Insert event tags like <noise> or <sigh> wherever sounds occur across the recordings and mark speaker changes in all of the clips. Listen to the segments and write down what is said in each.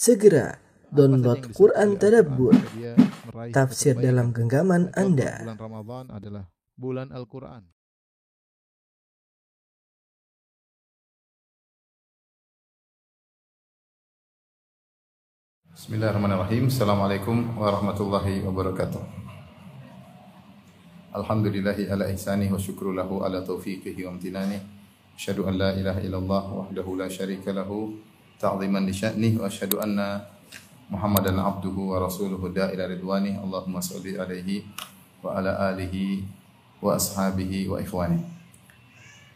Speaker 1: Segera download Quran Tadabbur, tafsir dalam genggaman Anda.
Speaker 2: Bulan Ramadan adalah bulan Al-Quran.
Speaker 3: Bismillahirrahmanirrahim. Assalamualaikum warahmatullahi wabarakatuh. Alhamdulillahi ala ihsanihi wa syukru lahu ala taufiqihi wa amtinani. Asyhadu an la ilaha illallah wahdahu la syarika lahu ta'ziman li sya'nih wa asyhadu anna Muhammadan abduhu wa rasuluhu da'ila ridwani. Allahumma salli alaihi wa ala alihi wa ashabihi wa ikhwani.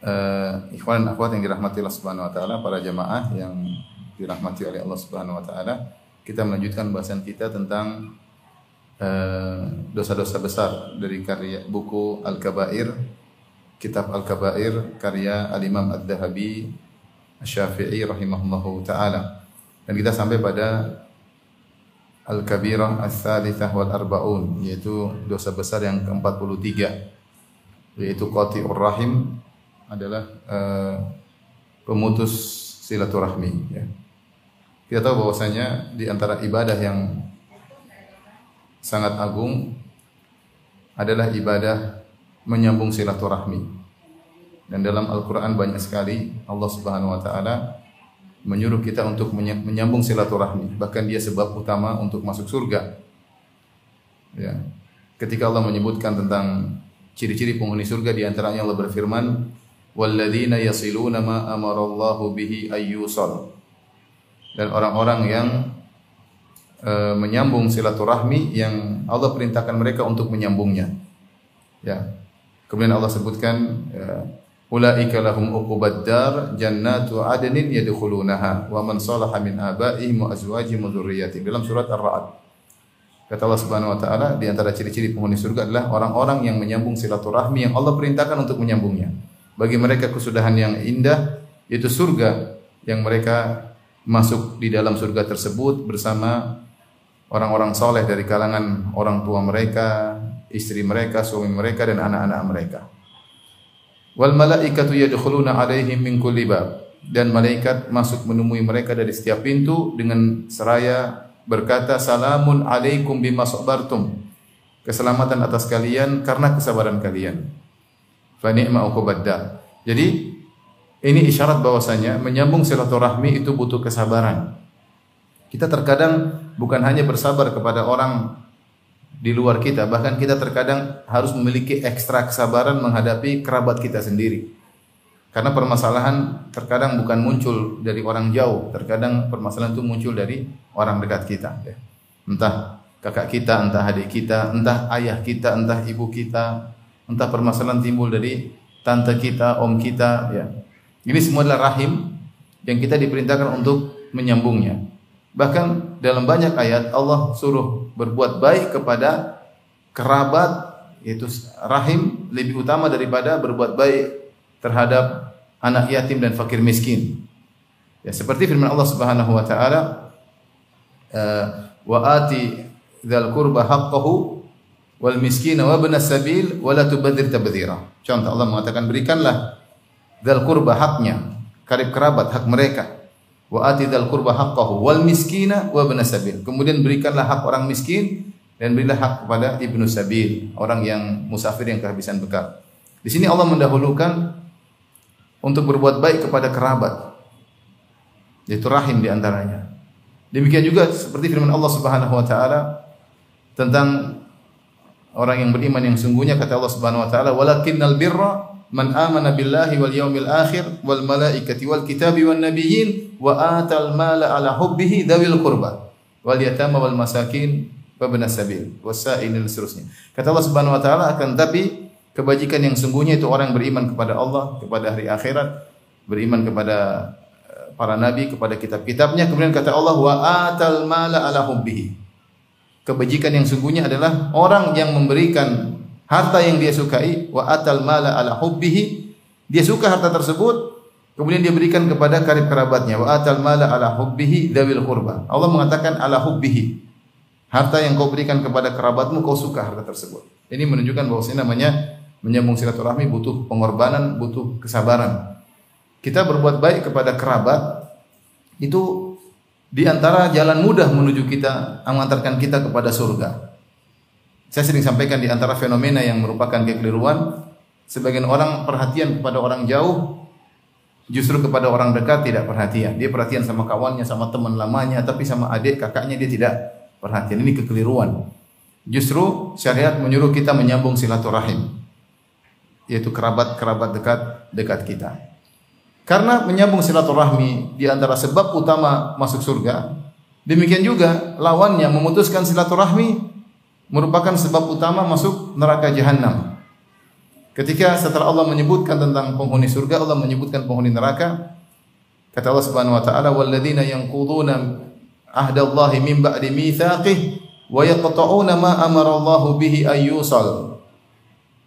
Speaker 3: Uh, ikhwan dan akhwat yang dirahmati Allah Subhanahu wa taala, para jamaah yang dirahmati oleh Allah Subhanahu wa taala, kita melanjutkan bahasan kita tentang eh, dosa-dosa besar dari karya buku Al-Kabair, kitab Al-Kabair karya Al-Imam Ad-Dahabi Asy-Syafi'i rahimahullahu taala. Dan kita sampai pada Al-Kabirah Ats-Tsalitsah wal Arba'un yaitu dosa besar yang ke-43 yaitu qati'ur rahim adalah eh, pemutus silaturahmi ya. Kita tahu bahwasanya di antara ibadah yang sangat agung adalah ibadah menyambung silaturahmi. Dan dalam Al-Qur'an banyak sekali Allah Subhanahu wa taala menyuruh kita untuk menyambung silaturahmi, bahkan dia sebab utama untuk masuk surga. Ya. Ketika Allah menyebutkan tentang ciri-ciri penghuni surga di antaranya Allah berfirman, "Walladzina yasiluna ma amarallahu bihi ayyusal." dan orang-orang yang e, menyambung silaturahmi yang Allah perintahkan mereka untuk menyambungnya. Ya. Kemudian Allah sebutkan ya, ulaika lahum uqubad dar jannatu adnin yadkhulunaha wa man salaha min abaihim wa azwajihim wa dzurriyyatihim dalam surat Ar-Ra'd. Kata Allah Subhanahu wa taala di antara ciri-ciri penghuni surga adalah orang-orang yang menyambung silaturahmi yang Allah perintahkan untuk menyambungnya. Bagi mereka kesudahan yang indah yaitu surga yang mereka masuk di dalam surga tersebut bersama orang-orang soleh dari kalangan orang tua mereka, istri mereka, suami mereka dan anak-anak mereka. Wal malaikatu yadkhuluna alaihim min kulli bab dan malaikat masuk menemui mereka dari setiap pintu dengan seraya berkata salamun alaikum bima sabartum. Keselamatan atas kalian karena kesabaran kalian. Fa ni'ma uqubad Jadi ini isyarat bahwasanya menyambung silaturahmi itu butuh kesabaran. Kita terkadang bukan hanya bersabar kepada orang di luar kita, bahkan kita terkadang harus memiliki ekstra kesabaran menghadapi kerabat kita sendiri. Karena permasalahan terkadang bukan muncul dari orang jauh, terkadang permasalahan itu muncul dari orang dekat kita. ya. Entah kakak kita, entah adik kita, entah ayah kita, entah ibu kita, entah permasalahan timbul dari tante kita, om kita, ya. Ini semua adalah rahim yang kita diperintahkan untuk menyambungnya. Bahkan dalam banyak ayat Allah suruh berbuat baik kepada kerabat yaitu rahim lebih utama daripada berbuat baik terhadap anak yatim dan fakir miskin. Ya seperti firman Allah Subhanahu wa taala wa ati dzal qurba haqqahu wal miskina wa ibnas sabil wa la tubadzir tabdzira. Contoh Allah mengatakan berikanlah dzal qurba haknya, karib kerabat hak mereka. Wa ati dzal qurba haqqahu wal miskina wa ibnas sabil. Kemudian berikanlah hak orang miskin dan berilah hak kepada ibnu sabil, orang yang musafir yang kehabisan bekal. Di sini Allah mendahulukan untuk berbuat baik kepada kerabat. Yaitu rahim di antaranya. Demikian juga seperti firman Allah Subhanahu wa taala tentang orang yang beriman yang sungguhnya kata Allah Subhanahu wa taala walakinnal birra man amana billahi wal yawmil akhir wal malaikati wal kitabi wan nabiyyin wa atal mala ala hubbihi dzawil qurba wal yatama wal masakin wa ibnas sabil wasailin dan seterusnya. Kata Allah Subhanahu wa taala akan tapi kebajikan yang sungguhnya itu orang yang beriman kepada Allah, kepada hari akhirat, beriman kepada eh, para nabi, kepada kitab-kitabnya. Kemudian kata Allah wa atal mala ala hubbihi. Kebajikan yang sungguhnya adalah orang yang memberikan harta yang dia sukai wa atal mala ala hubbihi. Dia suka harta tersebut kemudian dia berikan kepada karib kerabatnya wa atal mala ala hubbihi dawil qurba. Allah mengatakan ala hubbihi. Harta yang kau berikan kepada kerabatmu kau suka harta tersebut. Ini menunjukkan bahwa ini namanya menyambung silaturahmi butuh pengorbanan butuh kesabaran. Kita berbuat baik kepada kerabat itu di antara jalan mudah menuju kita mengantarkan kita kepada surga. Saya sering sampaikan di antara fenomena yang merupakan kekeliruan, sebagian orang perhatian kepada orang jauh, justru kepada orang dekat tidak perhatian. Dia perhatian sama kawannya, sama teman lamanya, tapi sama adik kakaknya dia tidak perhatian. Ini kekeliruan. Justru syariat menyuruh kita menyambung silaturahim, yaitu kerabat-kerabat dekat dekat kita. Karena menyambung silaturahmi di antara sebab utama masuk surga, demikian juga lawannya memutuskan silaturahmi merupakan sebab utama masuk neraka jahanam. Ketika setelah Allah menyebutkan tentang penghuni surga, Allah menyebutkan penghuni neraka. Kata Allah Subhanahu wa taala, "Walladzina yanquduna ahdallahi min ba'di mitsaqih wa yaqta'una ma amara Allahu bihi ayyusal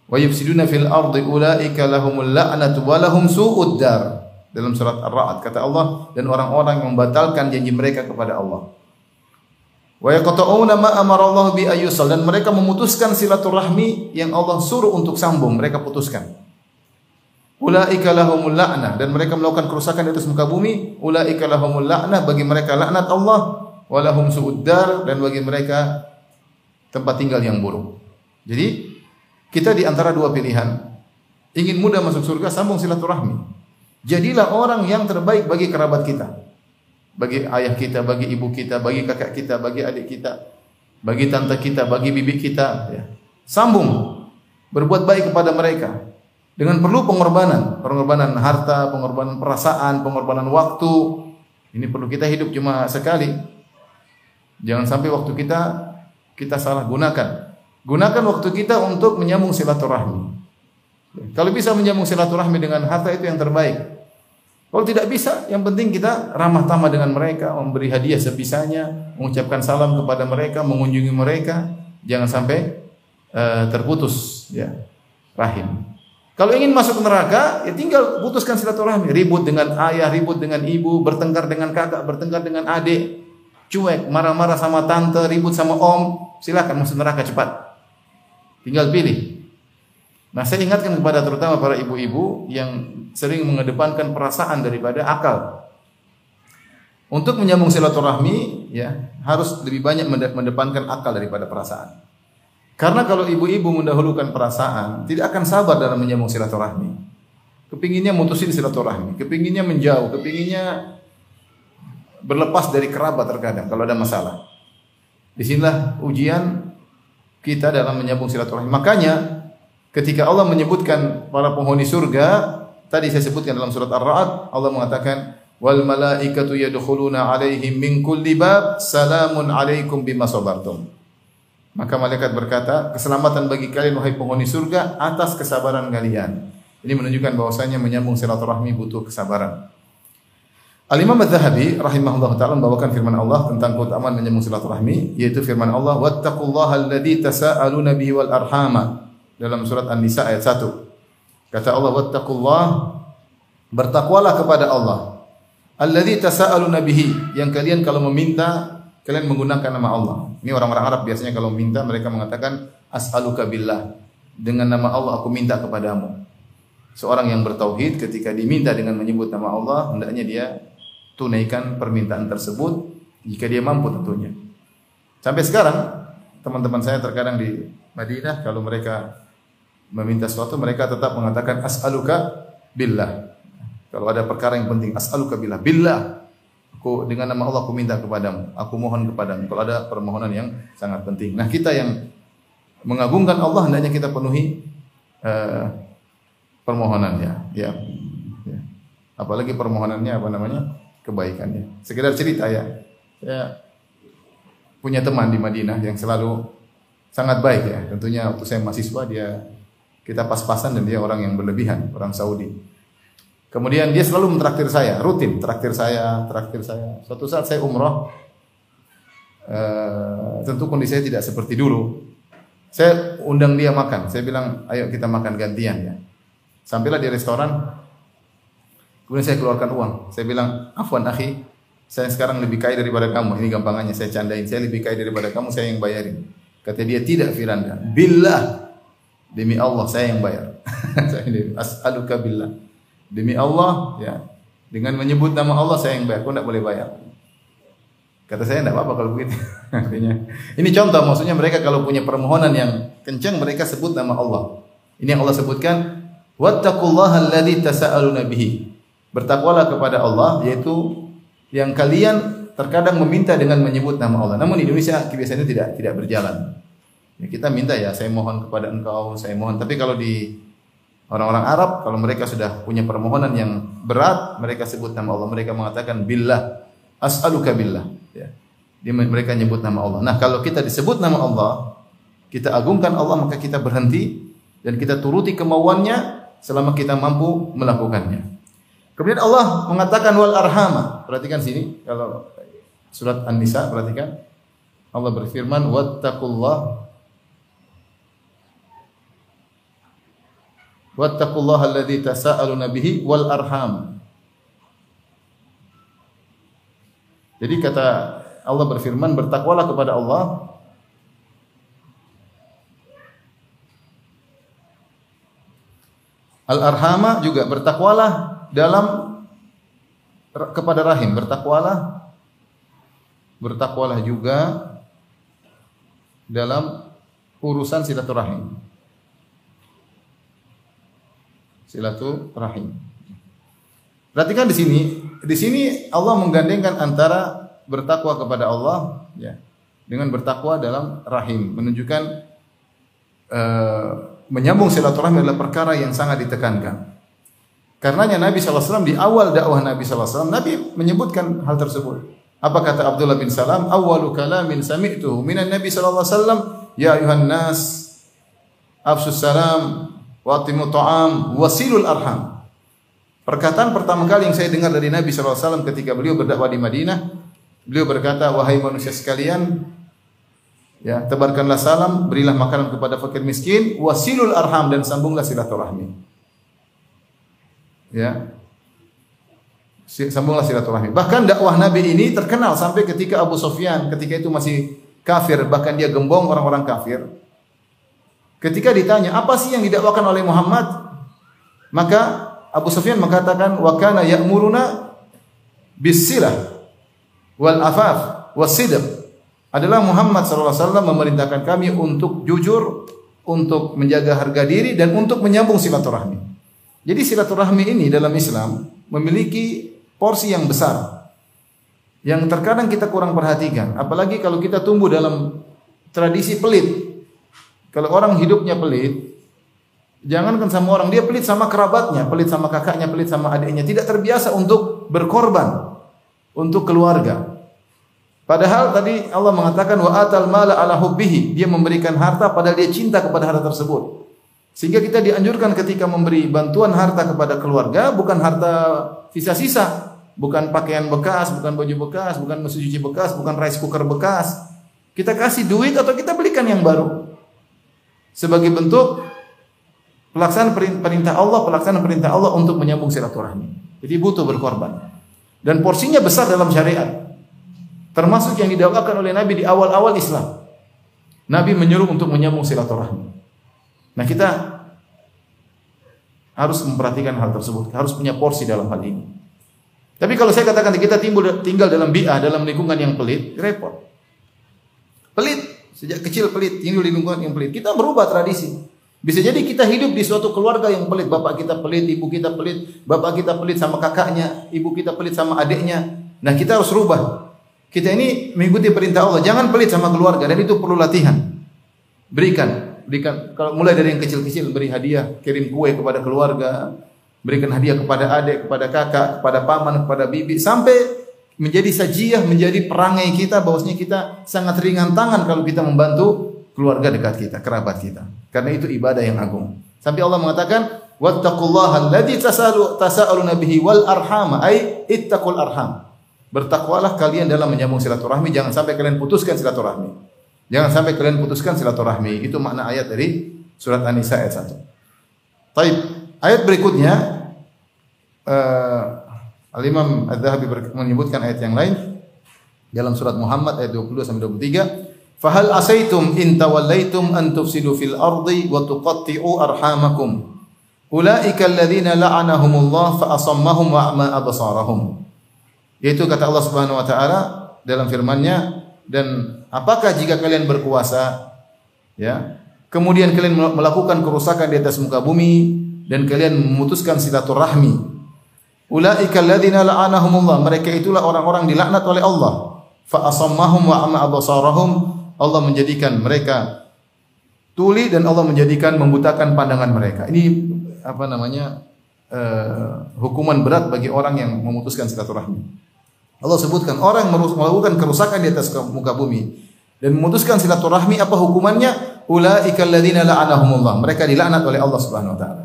Speaker 3: wa yufsiduna fil ardi ulaika lahumul la'natu wa lahum su'ud dar." Dalam surat Ar-Ra'd kata Allah dan orang-orang yang membatalkan janji mereka kepada Allah. Wa yaqta'una ma amara Allah bi ayyusal dan mereka memutuskan silaturahmi yang Allah suruh untuk sambung, mereka putuskan. Ulaika lahumul la'nah dan mereka melakukan kerusakan di atas muka bumi, ulaika lahumul la'nah bagi mereka laknat Allah wa lahum su'uddar dan bagi mereka tempat tinggal yang buruk. Jadi kita di antara dua pilihan. Ingin mudah masuk surga, sambung silaturahmi. Jadilah orang yang terbaik bagi kerabat kita bagi ayah kita, bagi ibu kita, bagi kakak kita, bagi adik kita, bagi tante kita, bagi bibi kita, ya. Sambung berbuat baik kepada mereka dengan perlu pengorbanan, pengorbanan harta, pengorbanan perasaan, pengorbanan waktu. Ini perlu kita hidup cuma sekali. Jangan sampai waktu kita kita salah gunakan. Gunakan waktu kita untuk menyambung silaturahmi. Kalau bisa menyambung silaturahmi dengan harta itu yang terbaik. Kalau tidak bisa, yang penting kita ramah tamah dengan mereka, memberi hadiah sebisanya, mengucapkan salam kepada mereka, mengunjungi mereka, jangan sampai uh, terputus ya rahim. Kalau ingin masuk neraka, ya tinggal putuskan silaturahmi, ribut dengan ayah, ribut dengan ibu, bertengkar dengan kakak, bertengkar dengan adik, cuek, marah-marah sama tante, ribut sama om, silakan masuk neraka cepat. Tinggal pilih. Nah, saya ingatkan kepada terutama para ibu-ibu yang sering mengedepankan perasaan daripada akal. Untuk menyambung silaturahmi, ya harus lebih banyak mendepankan akal daripada perasaan. Karena kalau ibu-ibu mendahulukan perasaan, tidak akan sabar dalam menyambung silaturahmi. Kepinginnya mutusin silaturahmi, kepinginnya menjauh, kepinginnya berlepas dari kerabat terkadang kalau ada masalah. Di sinilah ujian kita dalam menyambung silaturahmi. Makanya ketika Allah menyebutkan para penghuni surga, tadi saya sebutkan dalam surat Ar-Ra'd, Allah mengatakan wal malaikatu yadkhuluna alaihim min kulli bab salamun alaikum bima sabartum. Maka malaikat berkata, keselamatan bagi kalian wahai penghuni surga atas kesabaran kalian. Ini menunjukkan bahwasanya menyambung silaturahmi butuh kesabaran. Al-Imam Az-Zahabi rahimahullah taala membawakan firman Allah tentang keutamaan menyambung silaturahmi yaitu firman Allah wattaqullaha alladzi tasaaluna bihi wal arhama dalam surat An-Nisa ayat 1. Kata Allah, "Wattaqullah" Bertakwalah kepada Allah. Alladzi tasaaluna bihi, yang kalian kalau meminta kalian menggunakan nama Allah. Ini orang-orang Arab biasanya kalau minta mereka mengatakan as'aluka billah. Dengan nama Allah aku minta kepadamu. Seorang yang bertauhid ketika diminta dengan menyebut nama Allah, hendaknya dia tunaikan permintaan tersebut jika dia mampu tentunya. Sampai sekarang teman-teman saya terkadang di Madinah kalau mereka meminta sesuatu mereka tetap mengatakan as'aluka billah. Kalau ada perkara yang penting as'aluka billah. Billah. Aku dengan nama Allah aku minta kepadamu. Aku mohon kepadamu. Kalau ada permohonan yang sangat penting. Nah, kita yang mengagungkan Allah hendaknya kita penuhi uh, permohonannya, ya. ya. Apalagi permohonannya apa namanya? kebaikannya. Sekedar cerita ya. Saya punya teman di Madinah yang selalu sangat baik ya. Tentunya waktu saya mahasiswa dia kita pas-pasan dan dia orang yang berlebihan, orang Saudi. Kemudian dia selalu mentraktir saya, rutin traktir saya, traktir saya. Suatu saat saya umroh, uh, tentu kondisi saya tidak seperti dulu. Saya undang dia makan, saya bilang, ayo kita makan gantian ya. Sampailah di restoran, kemudian saya keluarkan uang. Saya bilang, afwan akhi, saya sekarang lebih kaya daripada kamu. Ini gampangannya, saya candain, saya lebih kaya daripada kamu, saya yang bayarin. Kata dia, tidak Firanda. Billah, Demi Allah saya yang bayar. <laughs> as'aluka billah. Demi Allah ya. Dengan menyebut nama Allah saya yang bayar. Kau tidak boleh bayar. Kata saya enggak apa-apa kalau begitu. <laughs> Artinya ini contoh maksudnya mereka kalau punya permohonan yang kencang mereka sebut nama Allah. Ini yang Allah sebutkan wattaqullaha alladzi tasaaluna bihi. Bertakwalah kepada Allah yaitu yang kalian terkadang meminta dengan menyebut nama Allah. Namun di Indonesia kebiasaan itu tidak tidak berjalan. Ya, kita minta ya, saya mohon kepada engkau, saya mohon. Tapi kalau di orang-orang Arab, kalau mereka sudah punya permohonan yang berat, mereka sebut nama Allah. Mereka mengatakan billah, as'aluka billah. Ya. Dia, mereka nyebut nama Allah. Nah kalau kita disebut nama Allah, kita agungkan Allah, maka kita berhenti dan kita turuti kemauannya selama kita mampu melakukannya. Kemudian Allah mengatakan wal arhama. Perhatikan sini kalau surat An-Nisa perhatikan. Allah berfirman wattaqullah wattaqullaha alladzi tasaaluna bihi wal arham. Jadi kata Allah berfirman bertakwalah kepada Allah Al arhama juga bertakwalah dalam kepada rahim, bertakwalah bertakwalah juga dalam urusan silaturahim. Silaturahim. Perhatikan di sini, di sini Allah menggandengkan antara bertakwa kepada Allah ya dengan bertakwa dalam rahim, menunjukkan uh, menyambung silaturahmi adalah perkara yang sangat ditekankan. Karenanya Nabi SAW di awal dakwah Nabi SAW, Nabi menyebutkan hal tersebut. Apa kata Abdullah bin Salam? Awalu kalamin sami'tuhu minan Nabi SAW, Ya ayuhan nas, afsus salam, watimu ta'am, wasilul arham. Perkataan pertama kali yang saya dengar dari Nabi SAW ketika beliau berdakwah di Madinah, beliau berkata, wahai manusia sekalian, ya tebarkanlah salam, berilah makanan kepada fakir miskin, wasilul arham dan sambunglah silaturahmi. Ya. Sambunglah silaturahmi. Bahkan dakwah Nabi ini terkenal sampai ketika Abu Sufyan ketika itu masih kafir, bahkan dia gembong orang-orang kafir. Ketika ditanya, apa sih yang didakwakan oleh Muhammad? Maka Abu Sufyan mengatakan, wa kana ya'muruna bisilah wal afaf wasidq. Adalah Muhammad SAW memerintahkan kami untuk jujur, untuk menjaga harga diri dan untuk menyambung silaturahmi. Jadi silaturahmi ini dalam Islam memiliki porsi yang besar. Yang terkadang kita kurang perhatikan, apalagi kalau kita tumbuh dalam tradisi pelit. Kalau orang hidupnya pelit, jangankan sama orang, dia pelit sama kerabatnya, pelit sama kakaknya, pelit sama adiknya, tidak terbiasa untuk berkorban untuk keluarga. Padahal tadi Allah mengatakan wa atal mala ala hubbihi, dia memberikan harta padahal dia cinta kepada harta tersebut. Sehingga kita dianjurkan ketika memberi bantuan harta kepada keluarga bukan harta sisa-sisa, bukan pakaian bekas, bukan baju bekas, bukan mesin cuci bekas, bukan rice cooker bekas. Kita kasih duit atau kita belikan yang baru. Sebagai bentuk pelaksanaan perintah Allah, pelaksanaan perintah Allah untuk menyambung silaturahmi. Jadi butuh berkorban. Dan porsinya besar dalam syariat. Termasuk yang didakwakan oleh Nabi di awal-awal Islam. Nabi menyuruh untuk menyambung silaturahmi. Nah kita harus memperhatikan hal tersebut, harus punya porsi dalam hal ini. Tapi kalau saya katakan kita tinggal dalam bi'ah, dalam lingkungan yang pelit, repot. Pelit, sejak kecil pelit, tinggal di lingkungan yang pelit. Kita berubah tradisi. Bisa jadi kita hidup di suatu keluarga yang pelit, bapak kita pelit, ibu kita pelit, bapak kita pelit sama kakaknya, ibu kita pelit sama adiknya. Nah kita harus rubah. Kita ini mengikuti perintah Allah, jangan pelit sama keluarga dan itu perlu latihan. Berikan berikan kalau mulai dari yang kecil-kecil beri hadiah, kirim kue kepada keluarga, berikan hadiah kepada adik, kepada kakak, kepada paman, kepada bibi sampai menjadi sajiah, menjadi perangai kita bahwasanya kita sangat ringan tangan kalau kita membantu keluarga dekat kita, kerabat kita. Karena itu ibadah yang agung. Sampai Allah mengatakan, "Wattaqullaha alladzi tasaaluna bihi wal arham," ai ittaqul arham. Bertakwalah kalian dalam menyambung silaturahmi, jangan sampai kalian putuskan silaturahmi. Jangan sampai kalian putuskan silaturahmi. Itu makna ayat dari surat An-Nisa ayat 1. Taib. Ayat berikutnya uh, Al-Imam Adz-Dzahabi menyebutkan ayat yang lain dalam surat Muhammad ayat 20 sampai 23. Fahal asaitum in tawallaitum an tufsidu fil ardi wa tuqatti'u arhamakum. Ulaika alladhina la'anahumullah fa asammahum wa a'ma absarahum. Yaitu kata Allah Subhanahu wa taala, dalam firman-Nya dan apakah jika kalian berkuasa ya kemudian kalian melakukan kerusakan di atas muka bumi dan kalian memutuskan silaturahmi ulaika alladzina la'anahumullah mereka itulah orang-orang dilaknat oleh Allah fa asammahum wa ama absarahum Allah menjadikan mereka tuli dan Allah menjadikan membutakan pandangan mereka ini apa namanya uh, hukuman berat bagi orang yang memutuskan silaturahmi Allah sebutkan orang melakukan kerusakan di atas muka bumi dan memutuskan silaturahmi apa hukumannya? Ulaika alladzina la'anahumullah. Mereka dilaknat oleh Allah Subhanahu wa taala.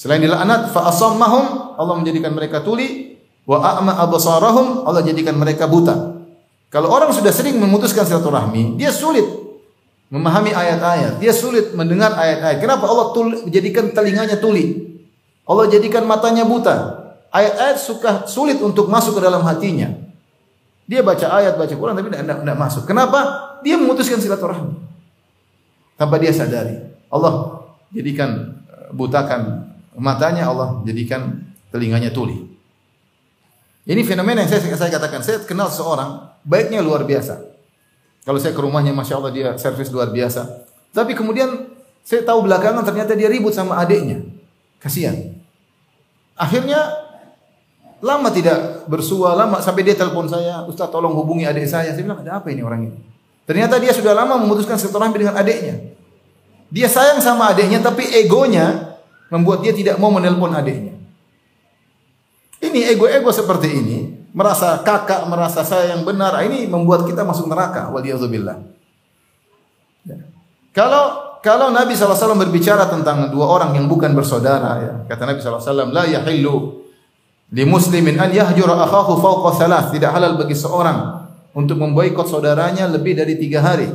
Speaker 3: Selain dilaknat fa asammahum Allah menjadikan mereka tuli wa a'ma absarahum Allah jadikan mereka buta. Kalau orang sudah sering memutuskan silaturahmi, dia sulit memahami ayat-ayat, dia sulit mendengar ayat-ayat. Kenapa Allah tuli, jadikan telinganya tuli? Allah jadikan matanya buta ayat-ayat suka sulit untuk masuk ke dalam hatinya. Dia baca ayat, baca Quran tapi tidak, tidak masuk. Kenapa? Dia memutuskan silaturahmi. Tanpa dia sadari. Allah jadikan eh, butakan matanya, Allah jadikan telinganya tuli. Ini fenomena yang saya, saya katakan. Saya kenal seorang, baiknya luar biasa. Kalau saya ke rumahnya, Masya Allah dia servis luar biasa. Tapi kemudian saya tahu belakangan ternyata dia ribut sama adiknya. Kasihan. Akhirnya Lama tidak bersua, lama sampai dia telepon saya, Ustaz tolong hubungi adik saya. Saya bilang, ada apa ini orang ini? Ternyata dia sudah lama memutuskan silaturahmi dengan adiknya. Dia sayang sama adiknya, tapi egonya membuat dia tidak mau menelpon adiknya. Ini ego-ego seperti ini, merasa kakak, merasa saya yang benar, ini membuat kita masuk neraka. Waliyahzubillah. Ya. Kalau kalau Nabi SAW berbicara tentang dua orang yang bukan bersaudara, ya, kata Nabi SAW, la yahillu di muslimin an yahjura akhahu fawqa thalath. Tidak halal bagi seorang untuk memboikot saudaranya lebih dari tiga hari.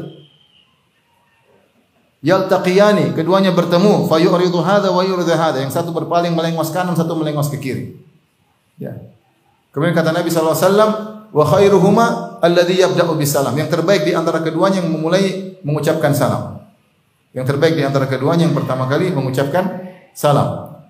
Speaker 3: Yaltaqiyani, keduanya bertemu, fayuridu hadha wa yuridu hadha. Yang satu berpaling melengos kanan, satu melengos ke kiri. Ya. Kemudian kata Nabi sallallahu alaihi wasallam, wa khairuhuma alladhi yabda'u bisalam. Yang terbaik di antara keduanya yang memulai mengucapkan salam. Yang terbaik di antara keduanya yang pertama kali mengucapkan salam.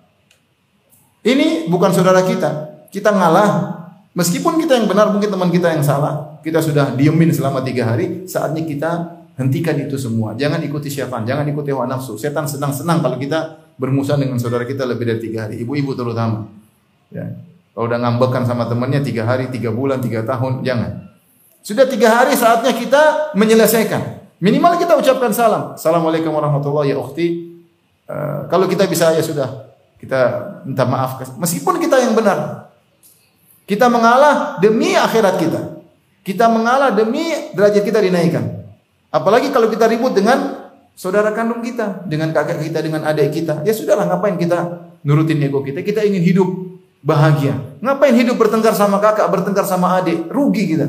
Speaker 3: Ini bukan saudara kita. Kita ngalah. Meskipun kita yang benar, mungkin teman kita yang salah. Kita sudah diemin selama tiga hari. Saatnya kita hentikan itu semua. Jangan ikuti syaitan. Jangan ikuti hawa nafsu. Setan senang-senang kalau kita bermusuhan dengan saudara kita lebih dari tiga hari. Ibu-ibu terutama. Ya. Kalau udah ngambekkan sama temannya tiga hari, tiga bulan, tiga tahun, jangan. Sudah tiga hari saatnya kita menyelesaikan. Minimal kita ucapkan salam. Assalamualaikum warahmatullahi wabarakatuh. Uh, kalau kita bisa ya sudah kita minta maaf meskipun kita yang benar. Kita mengalah demi akhirat kita. Kita mengalah demi derajat kita dinaikkan. Apalagi kalau kita ribut dengan saudara kandung kita, dengan kakak kita, dengan adik kita. Ya sudahlah ngapain kita nurutin ego kita? Kita ingin hidup bahagia. Ngapain hidup bertengkar sama kakak, bertengkar sama adik? Rugi kita.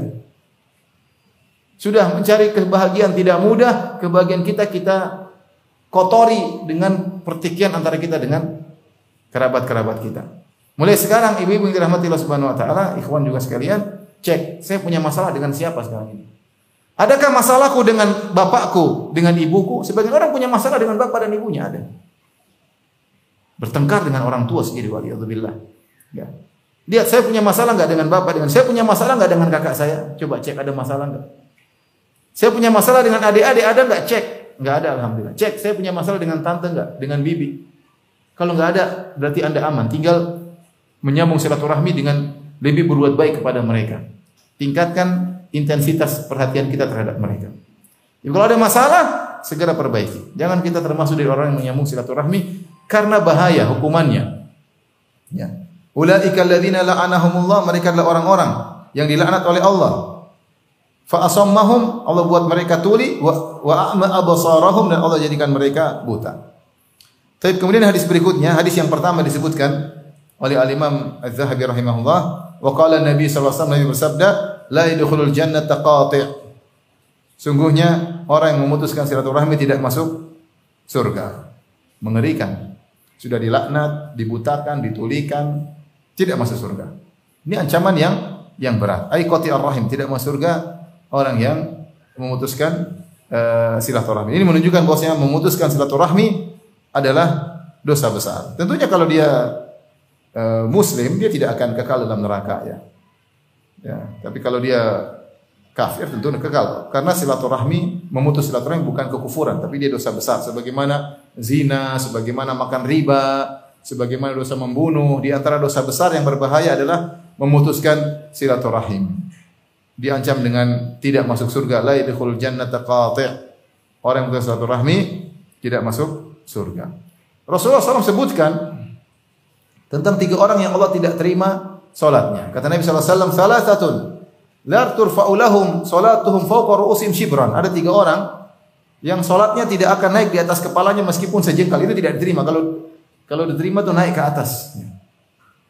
Speaker 3: Sudah mencari kebahagiaan tidak mudah, kebahagiaan kita kita kotori dengan pertikaian antara kita dengan kerabat-kerabat kita. Mulai sekarang ibu-ibu yang dirahmati Allah Subhanahu wa taala, ikhwan juga sekalian, cek saya punya masalah dengan siapa sekarang ini. Adakah masalahku dengan bapakku, dengan ibuku? Sebagian orang punya masalah dengan bapak dan ibunya ada. Bertengkar dengan orang tua sendiri waliyadzubillah. Ya. Lihat saya punya masalah enggak dengan bapak dengan saya punya masalah enggak dengan kakak saya? Coba cek ada masalah enggak? Saya punya masalah dengan adik-adik ada enggak? Cek. Enggak ada alhamdulillah. Cek saya punya masalah dengan tante enggak? Dengan bibi. Kalau nggak ada, berarti Anda aman. Tinggal menyambung silaturahmi dengan lebih berbuat baik kepada mereka. Tingkatkan intensitas perhatian kita terhadap mereka. Jadi kalau ada masalah, segera perbaiki. Jangan kita termasuk dari orang yang menyambung silaturahmi karena bahaya hukumannya. Ya. Ulaika alladzina la'anahumullah, mereka adalah orang-orang yang dilaknat oleh Allah. Fa asammahum, Allah buat mereka tuli wa wa absarahum dan Allah jadikan mereka buta. Tapi kemudian hadis berikutnya, hadis yang pertama disebutkan oleh Al-Imam Az-Zahabi rahimahullah, wa qala Nabi sallallahu alaihi wasallam bersabda, la yadkhulul jannata qati'. Sungguhnya orang yang memutuskan silaturahmi tidak masuk surga. Mengerikan. Sudah dilaknat, dibutakan, ditulikan, tidak masuk surga. Ini ancaman yang yang berat. Ai qati ar-rahim, tidak masuk surga orang yang memutuskan uh, silaturahmi. Ini menunjukkan bahwasanya memutuskan silaturahmi adalah dosa besar. Tentunya kalau dia e, muslim dia tidak akan kekal dalam neraka ya. Ya, tapi kalau dia kafir tentu kekal. Karena silaturahmi memutus silaturahmi bukan kekufuran, tapi dia dosa besar. Sebagaimana zina, sebagaimana makan riba, sebagaimana dosa membunuh. Di antara dosa besar yang berbahaya adalah memutuskan silaturahim. Diancam dengan tidak masuk surga. La yadkhul jannata qati'. Orang yang memutus silaturahmi tidak masuk surga. Rasulullah SAW sebutkan tentang tiga orang yang Allah tidak terima solatnya. Kata Nabi SAW, salah satu La turfa'u lahum salatuhum fawqa ru'usim shibran. Ada tiga orang yang salatnya tidak akan naik di atas kepalanya meskipun sejengkal. Itu tidak diterima. Kalau kalau diterima itu naik ke atas.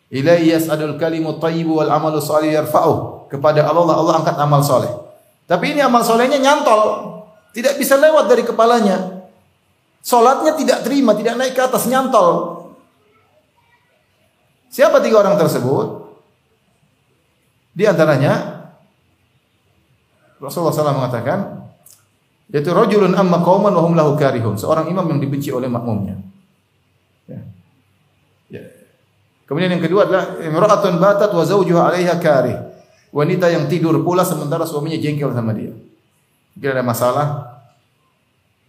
Speaker 3: Ilaihi yas'adul kalimu thayyibu wal amalu salih yarfa'u. Kepada Allah Allah angkat amal soleh. Tapi ini amal solehnya nyantol. Tidak bisa lewat dari kepalanya. Salatnya tidak terima, tidak naik ke atas, nyantol. Siapa tiga orang tersebut? Di antaranya Rasulullah SAW mengatakan, yaitu rajulun amma qauman wa hum lahu karihun, seorang imam yang dibenci oleh makmumnya. Ya. Ya. Kemudian yang kedua adalah imra'atun batat wa zawjuha 'alaiha karih. Wanita yang tidur pula sementara suaminya jengkel sama dia. Mungkin ada masalah,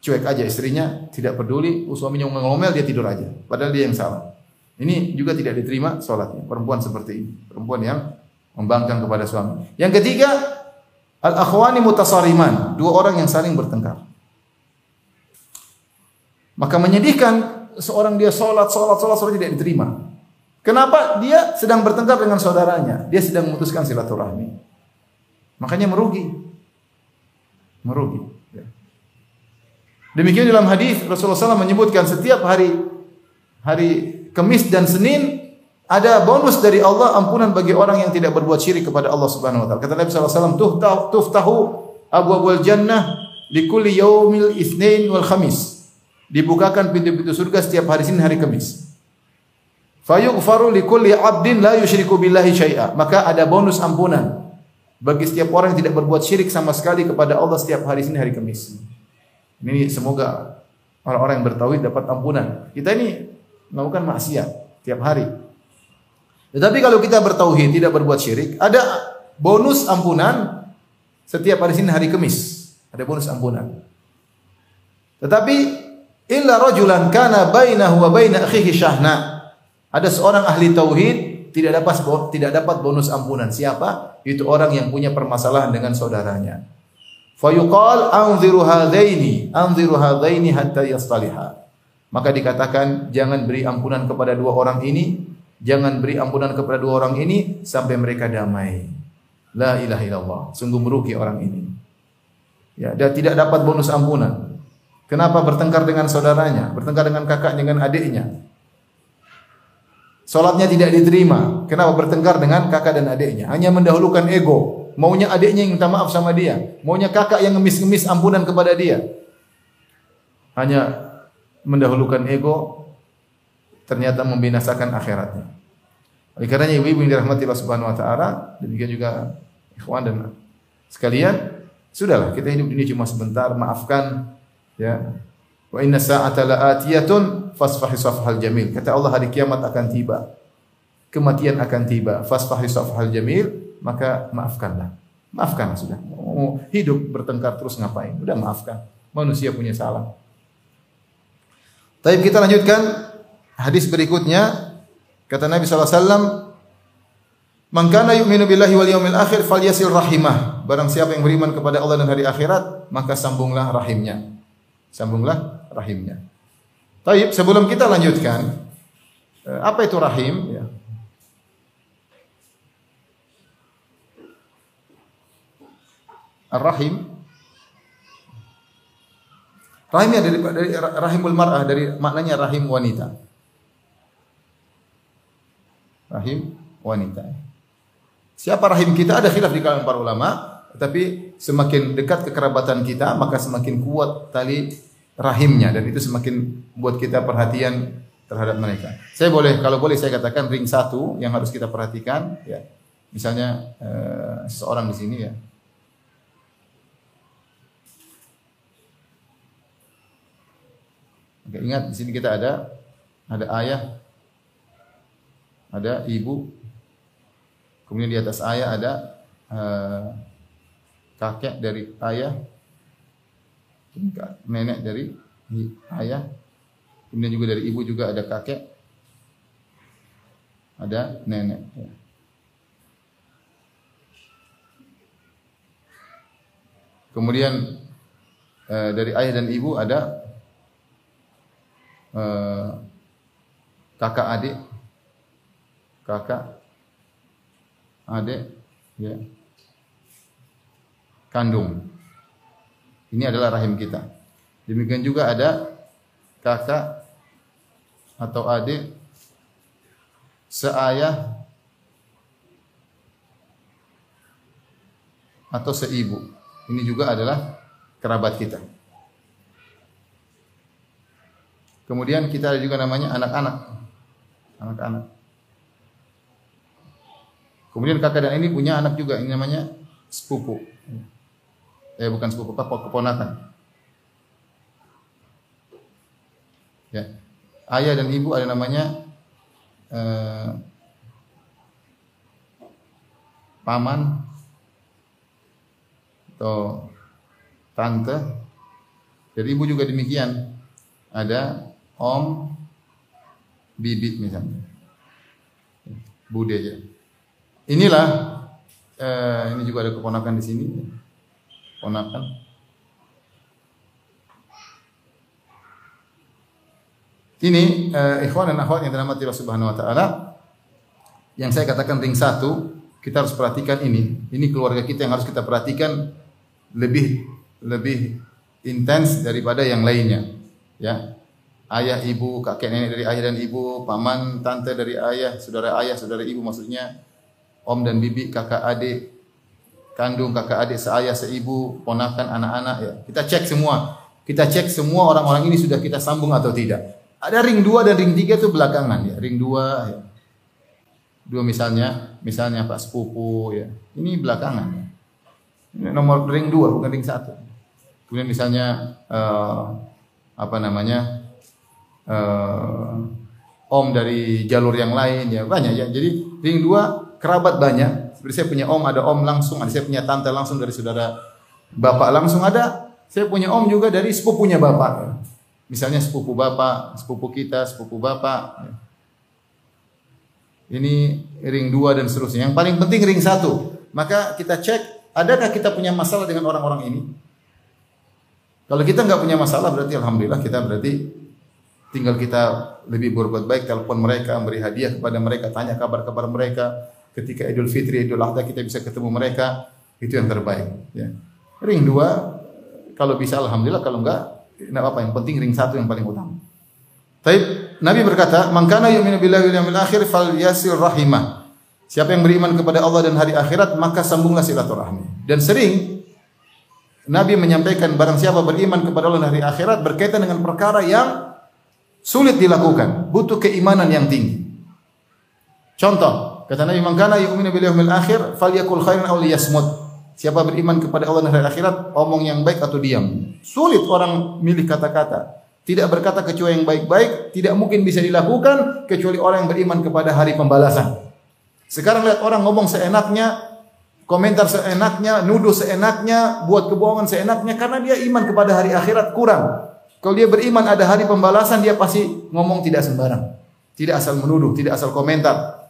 Speaker 3: cuek aja istrinya, tidak peduli, suaminya ngomel dia tidur aja. Padahal dia yang salah. Ini juga tidak diterima sholatnya. Perempuan seperti ini. Perempuan yang membangkang kepada suami. Yang ketiga, Al-akhwani mutasariman, dua orang yang saling bertengkar. Maka menyedihkan seorang dia sholat, sholat, sholat, sholat tidak diterima. Kenapa? Dia sedang bertengkar dengan saudaranya. Dia sedang memutuskan silaturahmi. Makanya merugi. Merugi. Ya. Demikian dalam hadis Rasulullah SAW menyebutkan setiap hari hari Kamis dan Senin ada bonus dari Allah ampunan bagi orang yang tidak berbuat syirik kepada Allah Subhanahu wa taala. Kata Nabi sallallahu alaihi wasallam, "Tuftahu abwabul jannah di kulli yaumil itsnain wal khamis." Dibukakan pintu-pintu surga setiap hari Senin hari Kamis. Fayughfaru li kulli 'abdin la yusyriku billahi syai'a. Maka ada bonus ampunan bagi setiap orang yang tidak berbuat syirik sama sekali kepada Allah setiap hari Senin hari Kamis. Ini semoga orang-orang yang bertauhid dapat ampunan. Kita ini melakukan maksiat tiap hari. Tetapi kalau kita bertauhid tidak berbuat syirik, ada bonus ampunan setiap hari Senin hari Kamis. Ada bonus ampunan. Tetapi illa rajulan kana bainahu wa baina akhihi syahna. Ada seorang ahli tauhid tidak dapat tidak dapat bonus ampunan. Siapa? Itu orang yang punya permasalahan dengan saudaranya. Fayuqal anziru hadaini, anziru hadaini hatta yastaliha. Maka dikatakan jangan beri ampunan kepada dua orang ini Jangan beri ampunan kepada dua orang ini sampai mereka damai. La ilaha illallah. Sungguh merugi orang ini. Ya, dia tidak dapat bonus ampunan. Kenapa bertengkar dengan saudaranya, bertengkar dengan kakak, dengan adiknya? Salatnya tidak diterima. Kenapa bertengkar dengan kakak dan adiknya? Hanya mendahulukan ego. Maunya adiknya yang minta maaf sama dia. Maunya kakak yang ngemis-ngemis ampunan kepada dia. Hanya mendahulukan ego, ternyata membinasakan akhiratnya. Oleh karenanya ibu-ibu yang dirahmati Allah Subhanahu wa taala, demikian juga ikhwan dan sekalian, sudahlah kita hidup ini cuma sebentar, maafkan ya. Wa inna sa'ata la'atiyatun fasfahi safhal jamil. Kata Allah hari kiamat akan tiba. Kematian akan tiba. Fasfahi safhal jamil, maka maafkanlah. Maafkan sudah. Mau hidup bertengkar terus ngapain? Udah maafkan. Manusia punya salah. Tapi kita lanjutkan Hadis berikutnya kata Nabi SAW Man kana yu'minu billahi wal yawmil akhir falyasil rahimah. Barang siapa yang beriman kepada Allah dan hari akhirat, maka sambunglah rahimnya. Sambunglah rahimnya. Taib, sebelum kita lanjutkan, eh, apa itu rahim? Ya. Ar-rahim Rahimnya dari, dari rahimul mar'ah dari maknanya rahim wanita rahim wanita. Siapa rahim kita ada khilaf di kalangan para ulama, tapi semakin dekat kekerabatan kita maka semakin kuat tali rahimnya dan itu semakin buat kita perhatian terhadap mereka. Saya boleh kalau boleh saya katakan ring satu yang harus kita perhatikan ya. Misalnya eh, seseorang di sini ya. Oke, ingat di sini kita ada ada ayah ada ibu, kemudian di atas ayah ada eh, kakek dari ayah, nenek dari ayah, kemudian juga dari ibu juga ada kakek, ada nenek. Ya. Kemudian eh, dari ayah dan ibu ada eh, kakak adik, kakak adik, ya, kandung. Ini adalah rahim kita. Demikian juga ada kakak atau adik seayah atau seibu. Ini juga adalah kerabat kita. Kemudian kita ada juga namanya anak-anak. Anak-anak. Kemudian kakak dan ini punya anak juga, ini namanya sepupu. Eh bukan sepupu, apa keponakan. Ya. Ayah dan ibu ada namanya eh, paman atau tante. Jadi ibu juga demikian. Ada om, bibit misalnya. Bude aja. Inilah eh, ini juga ada keponakan di sini. Ponakan. Ini eh, ikhwan dan akhwat yang dirahmati Allah Subhanahu wa taala. Yang saya katakan ring satu, kita harus perhatikan ini. Ini keluarga kita yang harus kita perhatikan lebih lebih intens daripada yang lainnya. Ya. Ayah, ibu, kakek nenek dari ayah dan ibu, paman, tante dari ayah, saudara ayah, saudara ibu maksudnya om dan bibi, kakak adik, kandung, kakak adik, seayah, seibu, ponakan, anak-anak ya. Kita cek semua. Kita cek semua orang-orang ini sudah kita sambung atau tidak. Ada ring 2 dan ring 3 itu belakangan ya. Ring 2 ya. Dua misalnya, misalnya Pak sepupu ya. Ini belakangan ya. Ini nomor ring 2 bukan ring 1. Kemudian misalnya uh, apa namanya? Uh, om dari jalur yang lain ya banyak ya. Jadi ring 2 kerabat banyak. Seperti saya punya om, ada om langsung, ada saya punya tante langsung dari saudara bapak langsung ada. Saya punya om juga dari sepupunya bapak. Misalnya sepupu bapak, sepupu kita, sepupu bapak. Ini ring 2 dan seterusnya. Yang paling penting ring 1. Maka kita cek, adakah kita punya masalah dengan orang-orang ini? Kalau kita nggak punya masalah berarti alhamdulillah kita berarti tinggal kita lebih berbuat baik, telepon mereka, beri hadiah kepada mereka, tanya kabar-kabar mereka. Ketika Idul Fitri, Idul Adha kita bisa ketemu mereka, itu yang terbaik. Ya. Ring 2 kalau bisa alhamdulillah, kalau enggak enggak apa yang penting ring 1 yang paling utama. Tapi Nabi berkata, "Man kana yu'minu billahi wal yawmil akhir falyasir rahimah." Siapa yang beriman kepada Allah dan hari akhirat, maka sambunglah silaturahmi. Dan sering Nabi menyampaikan barang siapa beriman kepada Allah dan hari akhirat berkaitan dengan perkara yang sulit dilakukan, butuh keimanan yang tinggi. Contoh, kata Nabi, "Man kana yu'minu billahi wal akhir falyakul khairan aw liyasmut." Siapa beriman kepada Allah dan hari akhirat, omong yang baik atau diam. Sulit orang milih kata-kata. Tidak berkata kecuali yang baik-baik, tidak mungkin bisa dilakukan kecuali orang yang beriman kepada hari pembalasan. Sekarang lihat orang ngomong seenaknya, komentar seenaknya, nuduh seenaknya, buat kebohongan seenaknya karena dia iman kepada hari akhirat kurang. Kalau dia beriman ada hari pembalasan, dia pasti ngomong tidak sembarang. Tidak asal menuduh, tidak asal komentar.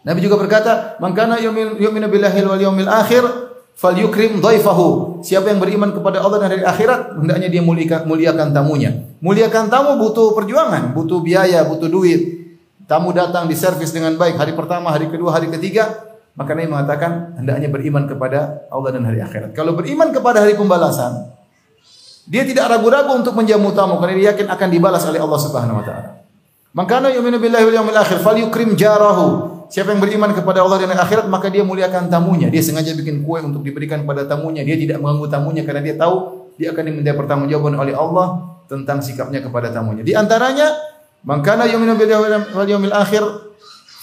Speaker 3: Nabi juga berkata, "Man kana yu'minu billahi wal yawmil akhir falyukrim dhaifahu. Siapa yang beriman kepada Allah dan hari akhirat, hendaknya dia muliakan, muliakan tamunya. Muliakan tamu butuh perjuangan, butuh biaya, butuh duit. Tamu datang di servis dengan baik hari pertama, hari kedua, hari ketiga, maka Nabi mengatakan hendaknya beriman kepada Allah dan hari akhirat. Kalau beriman kepada hari pembalasan, dia tidak ragu-ragu untuk menjamu tamu karena dia yakin akan dibalas oleh Allah Subhanahu wa taala. Maka yu'minu billahi wal yawmil akhir falyukrim jarahu. Siapa yang beriman kepada Allah dan akhirat maka dia muliakan tamunya. Dia sengaja bikin kue untuk diberikan kepada tamunya. Dia tidak mengganggu tamunya karena dia tahu dia akan diminta pertanggungjawaban oleh Allah tentang sikapnya kepada tamunya. Di antaranya, "Man kana yu'minu billahi wal yawmil akhir